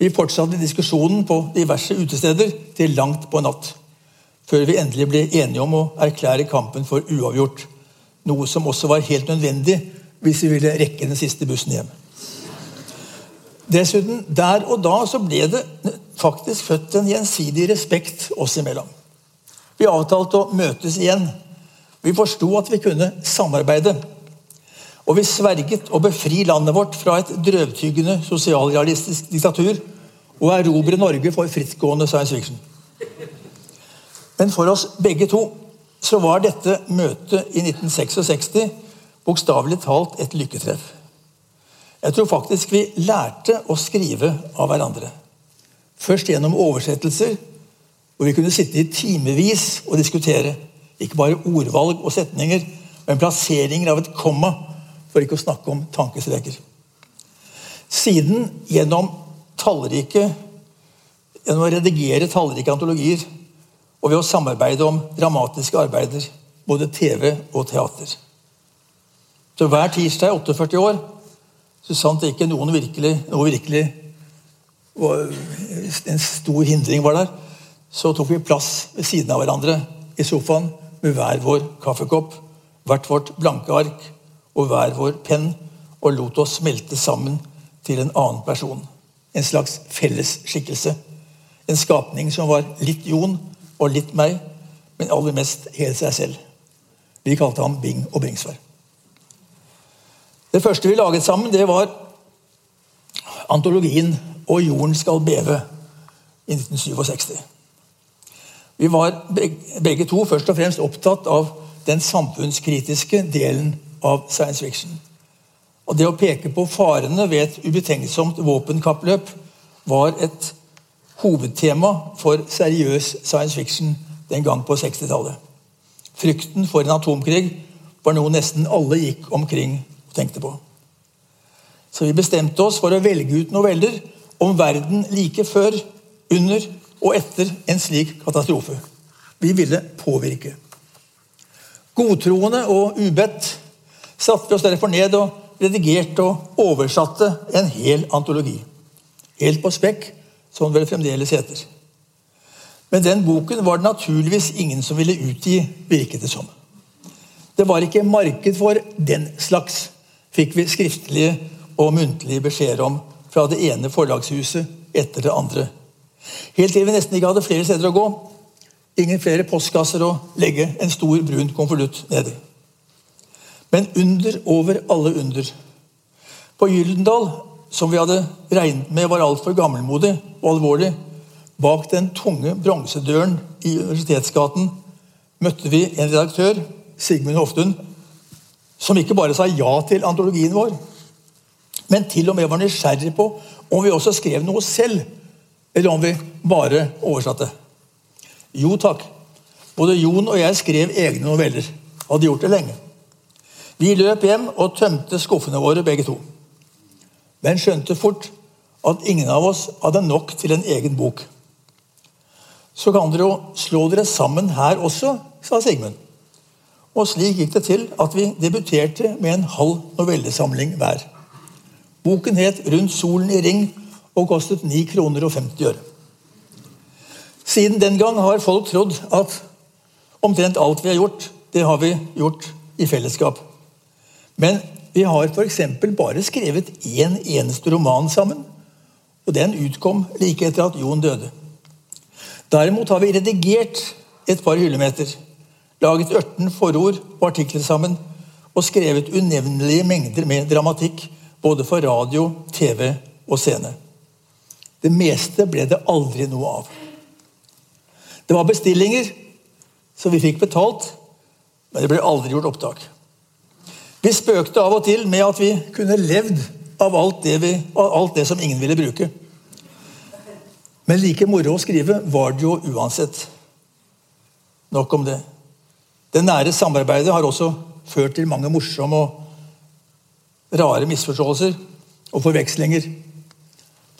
Vi fortsatte diskusjonen på diverse utesteder til langt på natt. Før vi endelig ble enige om å erklære kampen for uavgjort. Noe som også var helt nødvendig hvis vi ville rekke den siste bussen hjem. Dessuten, der og da så ble det faktisk født en gjensidig respekt oss imellom. Vi avtalte å møtes igjen. Vi forsto at vi kunne samarbeide. Og vi sverget å befri landet vårt fra et drøvtyggende sosialrealistisk diktatur og erobre Norge for frittgående science fiction. Men for oss begge to så var dette møtet i 1966 bokstavelig talt et lykketreff. Jeg tror faktisk vi lærte å skrive av hverandre. Først gjennom oversettelser, hvor vi kunne sitte i timevis og diskutere. Ikke bare ordvalg og setninger, men plasseringer av et komma, for ikke å snakke om tankestreker. Siden gjennom tallrike gjennom å redigere tallrike antologier og ved å samarbeide om dramatiske arbeider, både TV og teater. Så Hver tirsdag i 48 år så sant ikke noen virkelig, noe virkelig en stor hindring var der, så tok vi plass ved siden av hverandre i sofaen med hver vår kaffekopp, hvert vårt blanke ark og hver vår penn, og lot oss smelte sammen til en annen person. En slags fellesskikkelse. En skapning som var litt Jon og litt meg, men aller mest helt seg selv. Vi kalte ham Bing og Bringsvær. Det første vi laget sammen, det var antologien 'Og jorden skal beve' i 1967. Vi var begge to først og fremst opptatt av den samfunnskritiske delen av science fiction. Og Det å peke på farene ved et ubetenksomt våpenkappløp var et hovedtema for seriøs science fiction den gang på 60-tallet. Frykten for en atomkrig var noe nesten alle gikk omkring og tenkte på. Så vi bestemte oss for å velge ut noveller om verden like før, under og etter en slik katastrofe. Vi ville påvirke. Godtroende og ubedt satte vi oss derfor ned og redigerte og oversatte en hel antologi. Helt på spekk, som vel fremdeles heter. Men den boken var det naturligvis ingen som ville utgi, virket det som. Det var ikke marked for den slags, fikk vi skriftlige og muntlige beskjeder om fra det ene forlagshuset etter det andre. Helt til vi nesten ikke hadde flere steder å gå. Ingen flere postkasser å legge en stor, brun konvolutt ned i. Men under over alle under. På Gyldendal, som vi hadde regnet med var altfor gammelmodig og alvorlig, bak den tunge bronsedøren i Universitetsgaten møtte vi en redaktør, Sigmund Hoftun, som ikke bare sa ja til antologien vår, men til og med var nysgjerrig på om vi også skrev noe selv, eller om vi bare oversatte. Jo takk. Både Jon og jeg skrev egne noveller. Hadde gjort det lenge. Vi løp hjem og tømte skuffene våre, begge to. Men skjønte fort at ingen av oss hadde nok til en egen bok. Så kan dere jo slå dere sammen her også, sa Sigmund. Og slik gikk det til at vi debuterte med en halv novellesamling hver. Boken het 'Rundt solen i ring' og kostet 9 kroner og 50 øre. Siden den gang har folk trodd at omtrent alt vi har gjort, det har vi gjort i fellesskap. Men vi har f.eks. bare skrevet én eneste roman sammen. Og den utkom like etter at Jon døde. Derimot har vi redigert et par hyllemeter, laget 18 forord og artikler sammen og skrevet unevnelige mengder med dramatikk både for radio, TV og scene. Det meste ble det aldri noe av. Det var bestillinger, så vi fikk betalt, men det ble aldri gjort opptak. Vi spøkte av og til med at vi kunne levd av alt det, vi, av alt det som ingen ville bruke. Men like moro å skrive var det jo uansett. Nok om det. Det nære samarbeidet har også ført til mange morsomme og rare misforståelser og forvekslinger.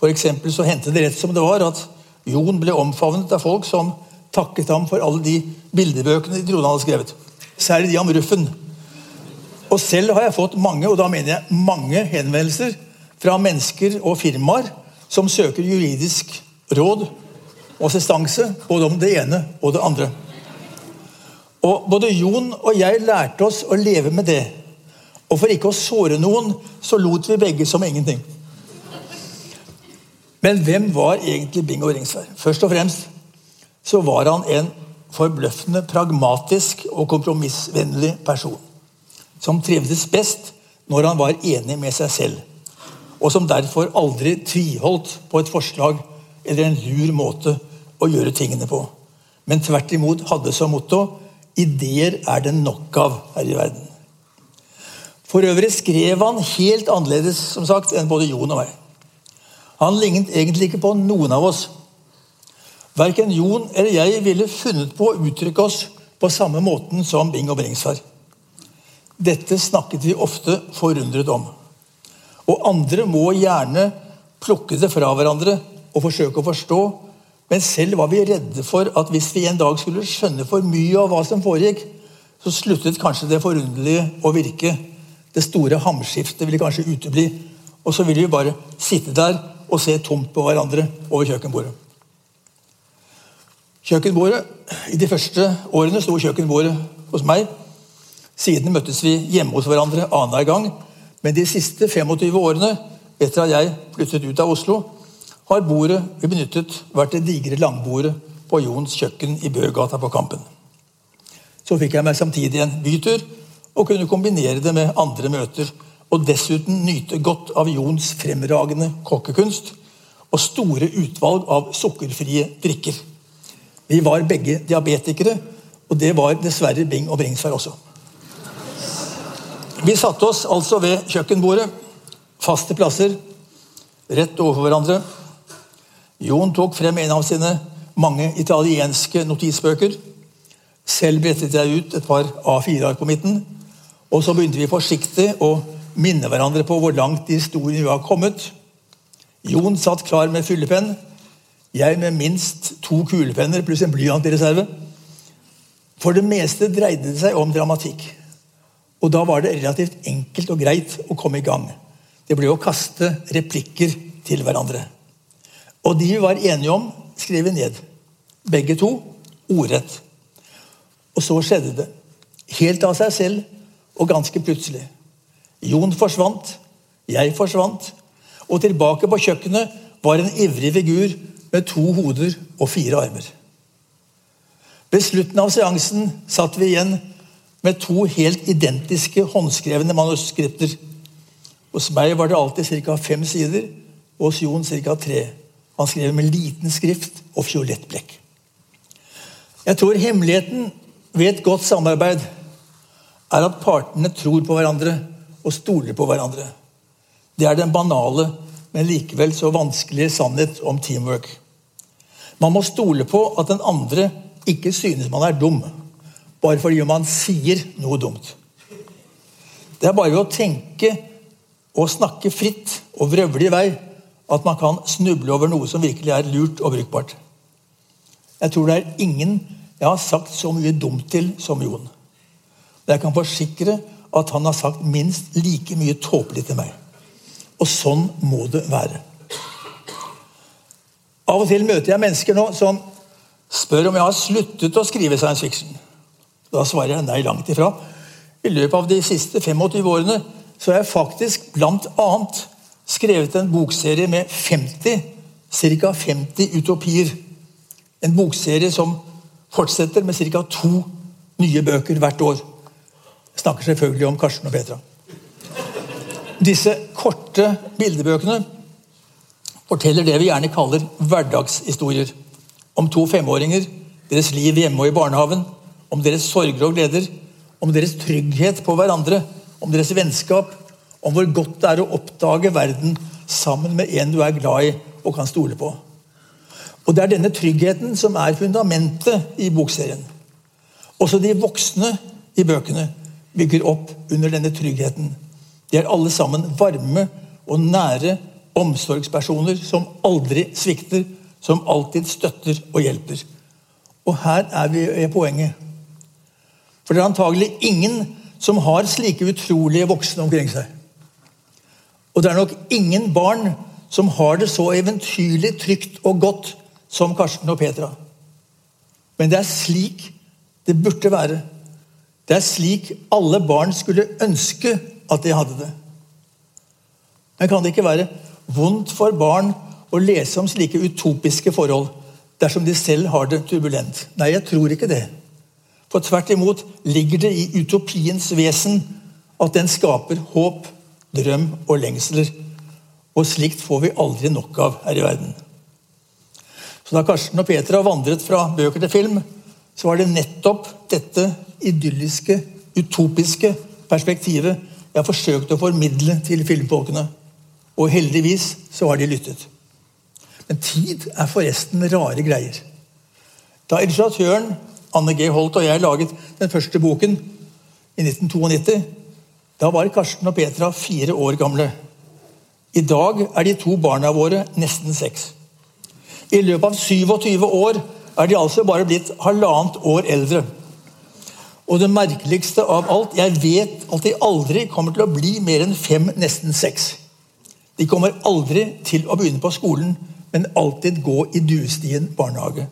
For eksempel så hendte det rett som det var at Jon ble omfavnet av folk som takket ham for alle de bildebøkene de trodde han hadde skrevet. Særlig de om Ruffen. Og selv har jeg fått mange og da mener jeg mange henvendelser fra mennesker og firmaer som søker juridisk råd og assistanse både om det ene og det andre. Og Både Jon og jeg lærte oss å leve med det. Og for ikke å såre noen, så lot vi begge som ingenting. Men hvem var egentlig Bingo Ringsvær? Først og fremst så var han en forbløffende pragmatisk og kompromissvennlig person. Som trivdes best når han var enig med seg selv. Og som derfor aldri tviholdt på et forslag eller en lur måte å gjøre tingene på. Men tvert imot hadde som motto Ideer er det nok av her i verden. For øvrig skrev han helt annerledes som sagt, enn både Jon og meg. Han lignet egentlig ikke på noen av oss. Verken Jon eller jeg ville funnet på å uttrykke oss på samme måten som Bing og Bringsvær. Dette snakket vi ofte forundret om. Og andre må gjerne plukke det fra hverandre og forsøke å forstå men selv var vi redde for at hvis vi en dag skulle skjønne for mye av hva som foregikk, så sluttet kanskje det forunderlige å virke. Det store hamskiftet ville kanskje utebli. Og så ville vi bare sitte der og se tomt på hverandre over kjøkkenbordet. Kjøkkenbordet, I de første årene sto kjøkkenbordet hos meg. Siden møttes vi hjemme hos hverandre annenhver gang. Men de siste 25 årene, etter at jeg flyttet ut av Oslo, har bordet vi benyttet, vært det digre langbordet på Jons kjøkken i Bøgata på Kampen. Så fikk jeg meg samtidig en bytur og kunne kombinere det med andre møter. Og dessuten nyte godt av Jons fremragende kokkekunst og store utvalg av sukkerfrie drikker. Vi var begge diabetikere, og det var dessverre Bing og Bringsvær også. Vi satte oss altså ved kjøkkenbordet, faste plasser, rett overfor hverandre. Jon tok frem en av sine mange italienske notisbøker. Selv brettet jeg ut et par A4-ark på midten. Og så begynte vi forsiktig å minne hverandre på hvor langt i historien vi var kommet. Jon satt klar med fyllepenn. Jeg med minst to kulepenner pluss en blyant i reserve. For det meste dreide det seg om dramatikk. Og da var det relativt enkelt og greit å komme i gang. Det ble å kaste replikker til hverandre. Og de vi var enige om, skrev vi ned. Begge to ordrett. Og så skjedde det. Helt av seg selv og ganske plutselig. Jon forsvant, jeg forsvant, og tilbake på kjøkkenet var en ivrig figur med to hoder og fire armer. Ved slutten av seansen satt vi igjen med to helt identiske håndskrevne manuskripter. Hos meg var det alltid ca. fem sider, og hos Jon ca. tre. Han skrev med liten skrift og fiolett blekk. Jeg tror hemmeligheten ved et godt samarbeid er at partene tror på hverandre og stoler på hverandre. Det er den banale, men likevel så vanskelige sannhet om teamwork. Man må stole på at den andre ikke synes man er dum, bare fordi man sier noe dumt. Det er bare ved å tenke og snakke fritt og vrøvle i vei at man kan snuble over noe som virkelig er lurt og brukbart. Jeg tror det er ingen jeg har sagt så mye dumt til som Jon. Jeg kan forsikre at han har sagt minst like mye tåpelig til meg. Og sånn må det være. Av og til møter jeg mennesker nå som spør om jeg har sluttet å skrive science fiction. Da svarer jeg nei, langt ifra. I løpet av de siste 25 årene så har jeg faktisk annet skrevet en bokserie med 50, ca. 50 utopier. En bokserie som fortsetter med ca. to nye bøker hvert år. Jeg snakker selvfølgelig om Karsten og Petra. Disse korte bildebøkene forteller det vi gjerne kaller hverdagshistorier. Om to femåringer, deres liv hjemme og i barnehagen, om deres sorger og gleder, om deres trygghet på hverandre, om deres vennskap, om hvor godt det er å oppdage verden sammen med en du er glad i og kan stole på. Og Det er denne tryggheten som er fundamentet i bokserien. Også de voksne i bøkene bygger opp under denne tryggheten. De er alle sammen varme og nære omsorgspersoner som aldri svikter, som alltid støtter og hjelper. Og her er vi ved poenget. For det er antagelig ingen som har slike utrolige voksne omkring seg. Og det er nok ingen barn som har det så eventyrlig trygt og godt som Karsten og Petra. Men det er slik det burde være. Det er slik alle barn skulle ønske at de hadde det. Men kan det ikke være vondt for barn å lese om slike utopiske forhold dersom de selv har det turbulent? Nei, jeg tror ikke det. For tvert imot ligger det i utopiens vesen at den skaper håp, drøm og lengsler. Og slikt får vi aldri nok av her i verden. Så Da Karsten og Petra vandret fra bøker til film, så var det nettopp dette idylliske, utopiske perspektivet jeg forsøkte å formidle til filmfolkene. Og heldigvis så har de lyttet. Men tid er forresten rare greier. Da illustratøren Anne G. Holt og jeg laget den første boken i 1992, da var Karsten og Petra fire år gamle. I dag er de to barna våre nesten seks. I løpet av 27 år er de altså bare blitt halvannet år eldre. Og det merkeligste av alt Jeg vet at de aldri kommer til å bli mer enn fem, nesten seks. De kommer aldri til å begynne på skolen, men alltid gå i duestien barnehage.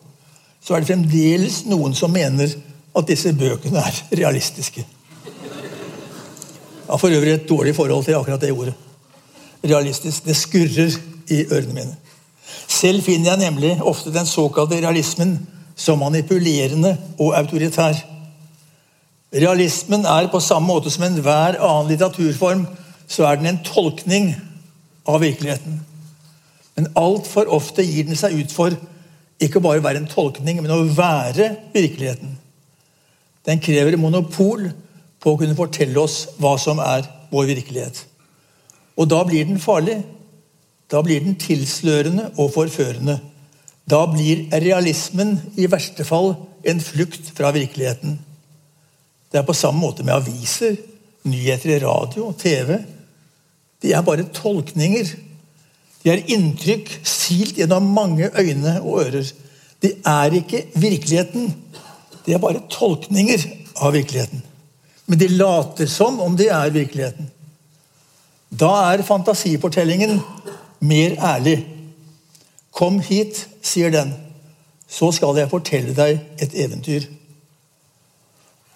Så er det fremdeles noen som mener at disse bøkene er realistiske. Jeg har for øvrig et dårlig forhold til akkurat det ordet. Realistisk. Det skurrer i ørene mine. Selv finner jeg nemlig ofte den såkalte realismen som manipulerende og autoritær. Realismen er på samme måte som enhver annen litteraturform så er den en tolkning av virkeligheten. Men altfor ofte gir den seg ut for ikke bare være en tolkning, men å være virkeligheten. Den krever monopol på å kunne fortelle oss hva som er vår virkelighet. Og da blir den farlig. Da blir den tilslørende og forførende. Da blir realismen i verste fall en flukt fra virkeligheten. Det er på samme måte med aviser, nyheter i radio TV. De er bare tolkninger. De er inntrykk silt gjennom mange øyne og ører. De er ikke virkeligheten. De er bare tolkninger av virkeligheten. Men de later som om de er virkeligheten. Da er fantasifortellingen mer ærlig. Kom hit, sier den, så skal jeg fortelle deg et eventyr.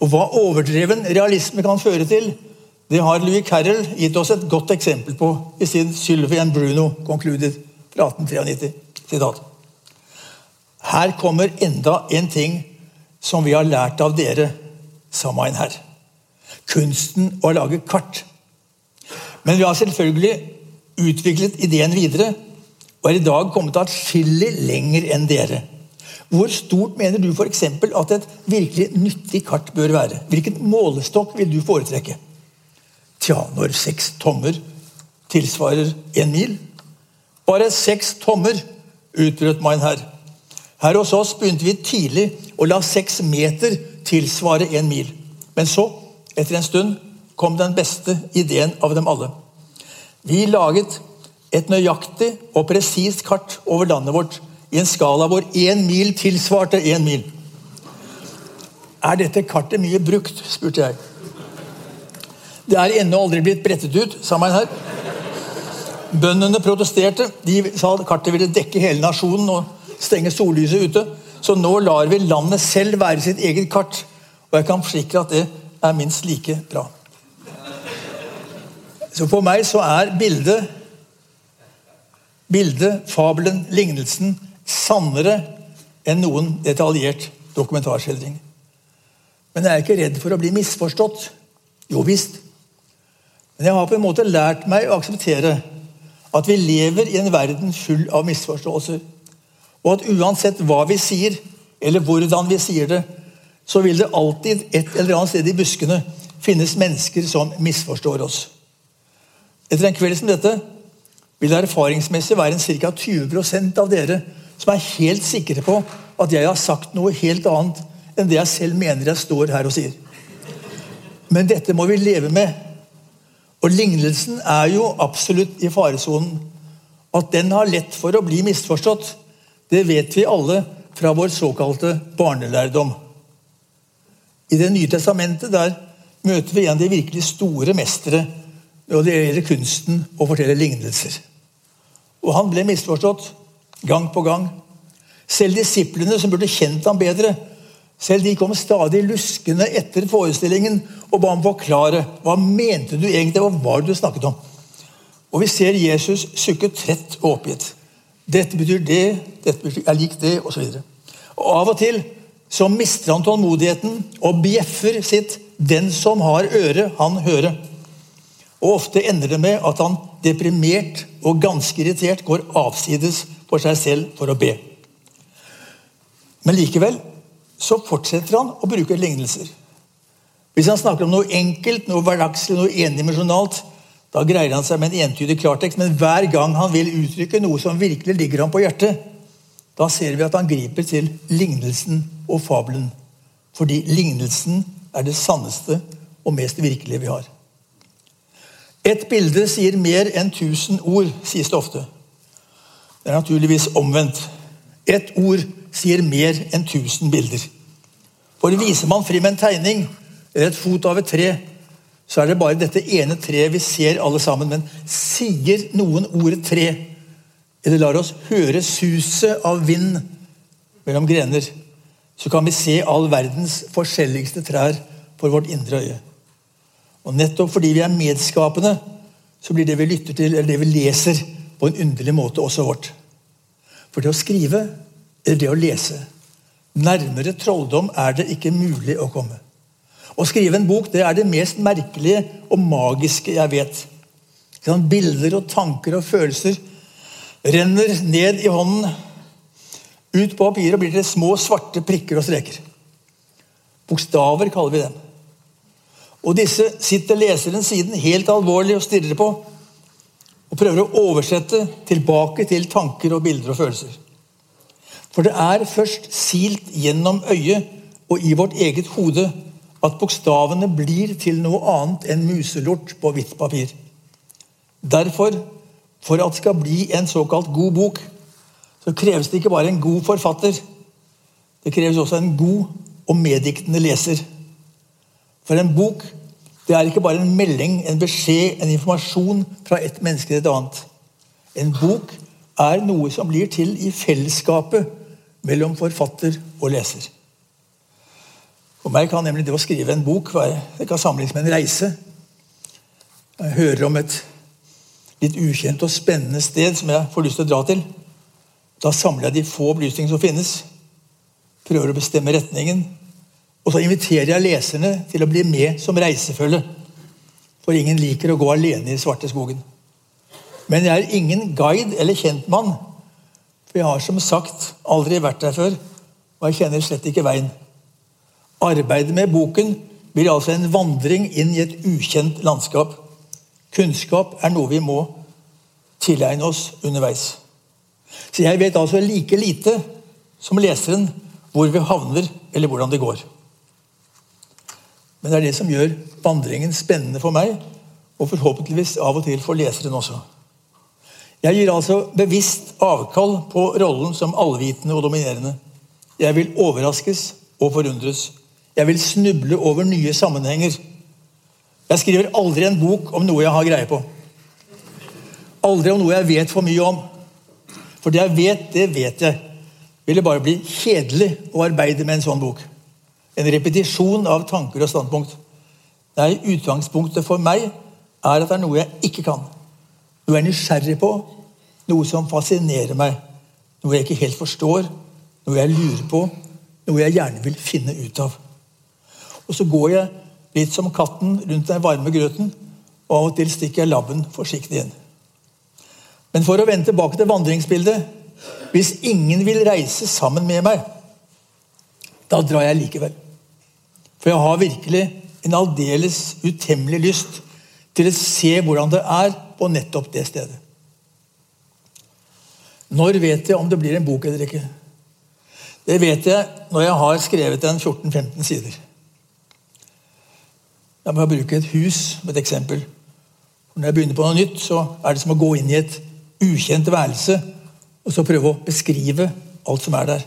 Og Hva overdreven realisme kan føre til, det har Louis Carroll gitt oss et godt eksempel på i sin 'Sylvie and Bruno Concluded' fra 1893. Sitat. Her kommer enda en ting som vi har lært av dere, sa Meinherr. Kunsten å lage kart. Men vi har selvfølgelig utviklet ideen videre og er i dag kommet atskillig lenger enn dere. Hvor stort mener du f.eks. at et virkelig nyttig kart bør være? Hvilken målestokk vil du foretrekke? Tja, når seks tommer tilsvarer en mil? Bare seks tommer, utbrøt Meinherr. Her hos oss begynte vi tidlig å la seks meter tilsvare en mil. Men så, etter en stund, kom den beste ideen av dem alle. Vi laget et nøyaktig og presist kart over landet vårt i en skala hvor én mil tilsvarte én mil. Er dette kartet mye brukt? spurte jeg. Det er ennå aldri blitt brettet ut, sa man her. Bøndene protesterte. De sa at kartet ville dekke hele nasjonen og stenge sollyset ute. Så nå lar vi landet selv være sitt eget kart. Og jeg kan forsikre at det er minst like bra. Så for meg så er bildet, bildet, fabelen, lignelsen sannere enn noen detaljert dokumentarskildring. Men jeg er ikke redd for å bli misforstått. Jo visst. Men jeg har på en måte lært meg å akseptere at vi lever i en verden full av misforståelser. Og at uansett hva vi sier, eller hvordan vi sier det, så vil det alltid et eller annet sted i buskene finnes mennesker som misforstår oss. Etter en kveld som dette vil det erfaringsmessig være en ca. 20% av dere som er helt sikre på at jeg har sagt noe helt annet enn det jeg selv mener jeg står her og sier. Men dette må vi leve med. Og lignelsen er jo absolutt i faresonen. At den har lett for å bli misforstått, det vet vi alle fra vår såkalte barnelærdom. I Det nye testamentet der møter vi en av de virkelig store mestere når det gjelder kunsten å fortelle lignelser. Og han ble misforstått gang på gang. Selv disiplene som burde kjent ham bedre, selv de kom stadig luskende etter forestillingen og ba ham forklare hva mente du egentlig, hva var det du snakket om. Og vi ser Jesus sukke trett og oppgitt. Dette betyr det, dette er lik det, osv. Av og til så mister han tålmodigheten og bjeffer sitt 'Den som har øre, han høre'. Og Ofte ender det med at han deprimert og ganske irritert går avsides for seg selv for å be. Men likevel så fortsetter han å bruke lignelser. Hvis han snakker om noe enkelt, noe hverdagslig, noe endimensjonalt, da greier han seg med en entydig klartekst. Men hver gang han vil uttrykke noe som virkelig ligger ham på hjertet, da ser vi at han griper til lignelsen og fabelen. Fordi lignelsen er det sanneste og mest virkelige vi har. Et bilde sier mer enn tusen ord, sies det ofte. Det er naturligvis omvendt. Et ord sier mer enn tusen bilder. For viser man frem en tegning eller et fot av et tre, så er det bare dette ene treet vi ser alle sammen. Men sier noen ordet tre, eller lar oss høre suset av vind mellom grener, så kan vi se all verdens forskjelligste trær for vårt indre øye. Og Nettopp fordi vi er medskapende, så blir det vi lytter til, eller det vi leser, på en underlig måte også vårt. For det å skrive det å lese. Nærmere trolldom er det ikke mulig å komme. Å skrive en bok det er det mest merkelige og magiske jeg vet. Sånn, bilder og tanker og følelser renner ned i hånden, ut på papiret og blir til små, svarte prikker og streker. Bokstaver kaller vi dem. Og disse sitter leseren siden helt alvorlig og stirrer på. Og prøver å oversette tilbake til tanker og bilder og følelser. For det er først silt gjennom øyet og i vårt eget hode at bokstavene blir til noe annet enn muselort på hvitt papir. Derfor, for at det skal bli en såkalt god bok, så kreves det ikke bare en god forfatter. Det kreves også en god og meddiktende leser. For en bok det er ikke bare en melding, en beskjed, en informasjon fra et menneske til et annet. En bok er noe som blir til i fellesskapet mellom forfatter og leser. For meg kan nemlig det å skrive en bok være, det kan sammenlignes med en reise. Jeg hører om et litt ukjent og spennende sted som jeg får lyst til å dra til. Da samler jeg de få opplysningene som finnes, prøver å bestemme retningen. Og så inviterer jeg leserne til å bli med som reisefølge. For ingen liker å gå alene i svarte skogen. Men jeg er ingen guide eller kjentmann for jeg har som sagt aldri vært der før, og jeg kjenner slett ikke veien. Arbeidet med boken blir altså en vandring inn i et ukjent landskap. Kunnskap er noe vi må tilegne oss underveis. Så jeg vet altså like lite som leseren hvor vi havner, eller hvordan det går. Men det er det som gjør vandringen spennende for meg, og forhåpentligvis av og til for leseren også. Jeg gir altså bevisst avkall på rollen som allvitende og dominerende. Jeg vil overraskes og forundres. Jeg vil snuble over nye sammenhenger. Jeg skriver aldri en bok om noe jeg har greie på. Aldri om noe jeg vet for mye om. For det jeg vet, det vet jeg. Vil det bare bli kjedelig å arbeide med en sånn bok. En repetisjon av tanker og standpunkt. Nei, Utgangspunktet for meg er at det er noe jeg ikke kan noe jeg er nysgjerrig på, noe som fascinerer meg, noe jeg ikke helt forstår, noe jeg lurer på, noe jeg gjerne vil finne ut av. Og så går jeg litt som katten rundt den varme grøten, og av og til stikker jeg labben forsiktig inn. Men for å vende tilbake til vandringsbildet Hvis ingen vil reise sammen med meg, da drar jeg likevel. For jeg har virkelig en aldeles utemmelig lyst til å se hvordan det er på nettopp det stedet. Når vet jeg om det blir en bok eller ikke? Det vet jeg når jeg har skrevet en 14-15 sider. Jeg må bruke et hus som et eksempel. Når jeg begynner på noe nytt, så er det som å gå inn i et ukjent værelse og så prøve å beskrive alt som er der.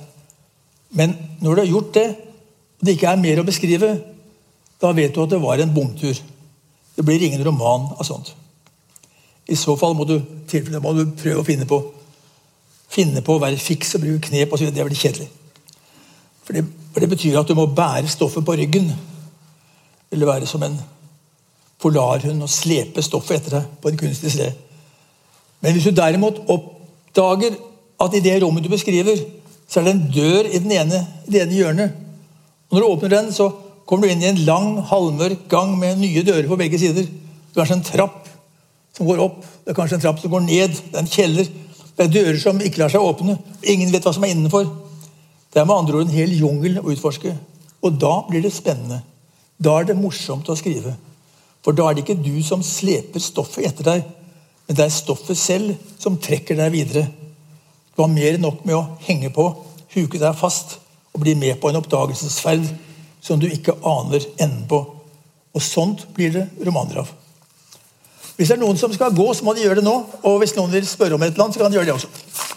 Men når du har gjort det, og det ikke er mer å beskrive, da vet du at det var en bomtur. Det blir ingen roman av sånt. I så fall må du, må du prøve å finne på finne på å være fiks og bruke knep osv. Det blir kjedelig. For det, for det, betyr at du må bære stoffet på ryggen. Eller være som en polarhund og slepe stoffet etter deg på en kunstig sted. Men hvis du derimot oppdager at i det rommet du beskriver, så er det en dør i, ene, i det ene hjørnet. Og når du åpner den, så kommer du inn i en lang, halvmørk gang med nye dører på begge sider. Det er kanskje en trapp som går opp, det er kanskje en trapp som går ned. Det er en kjeller. Det er dører som ikke lar seg åpne. Ingen vet hva som er innenfor. Det er med andre ord en hel jungel å utforske. Og da blir det spennende. Da er det morsomt å skrive. For da er det ikke du som sleper stoffet etter deg, men det er stoffet selv som trekker deg videre. Du har mer enn nok med å henge på, huke deg fast og bli med på en oppdagelsesferd som du ikke aner enden på. Og sånt blir det romaner av. Hvis det er noen som skal gå, så må de gjøre det nå. Og hvis noen vil spørre om et eller annet, så kan de gjøre det også.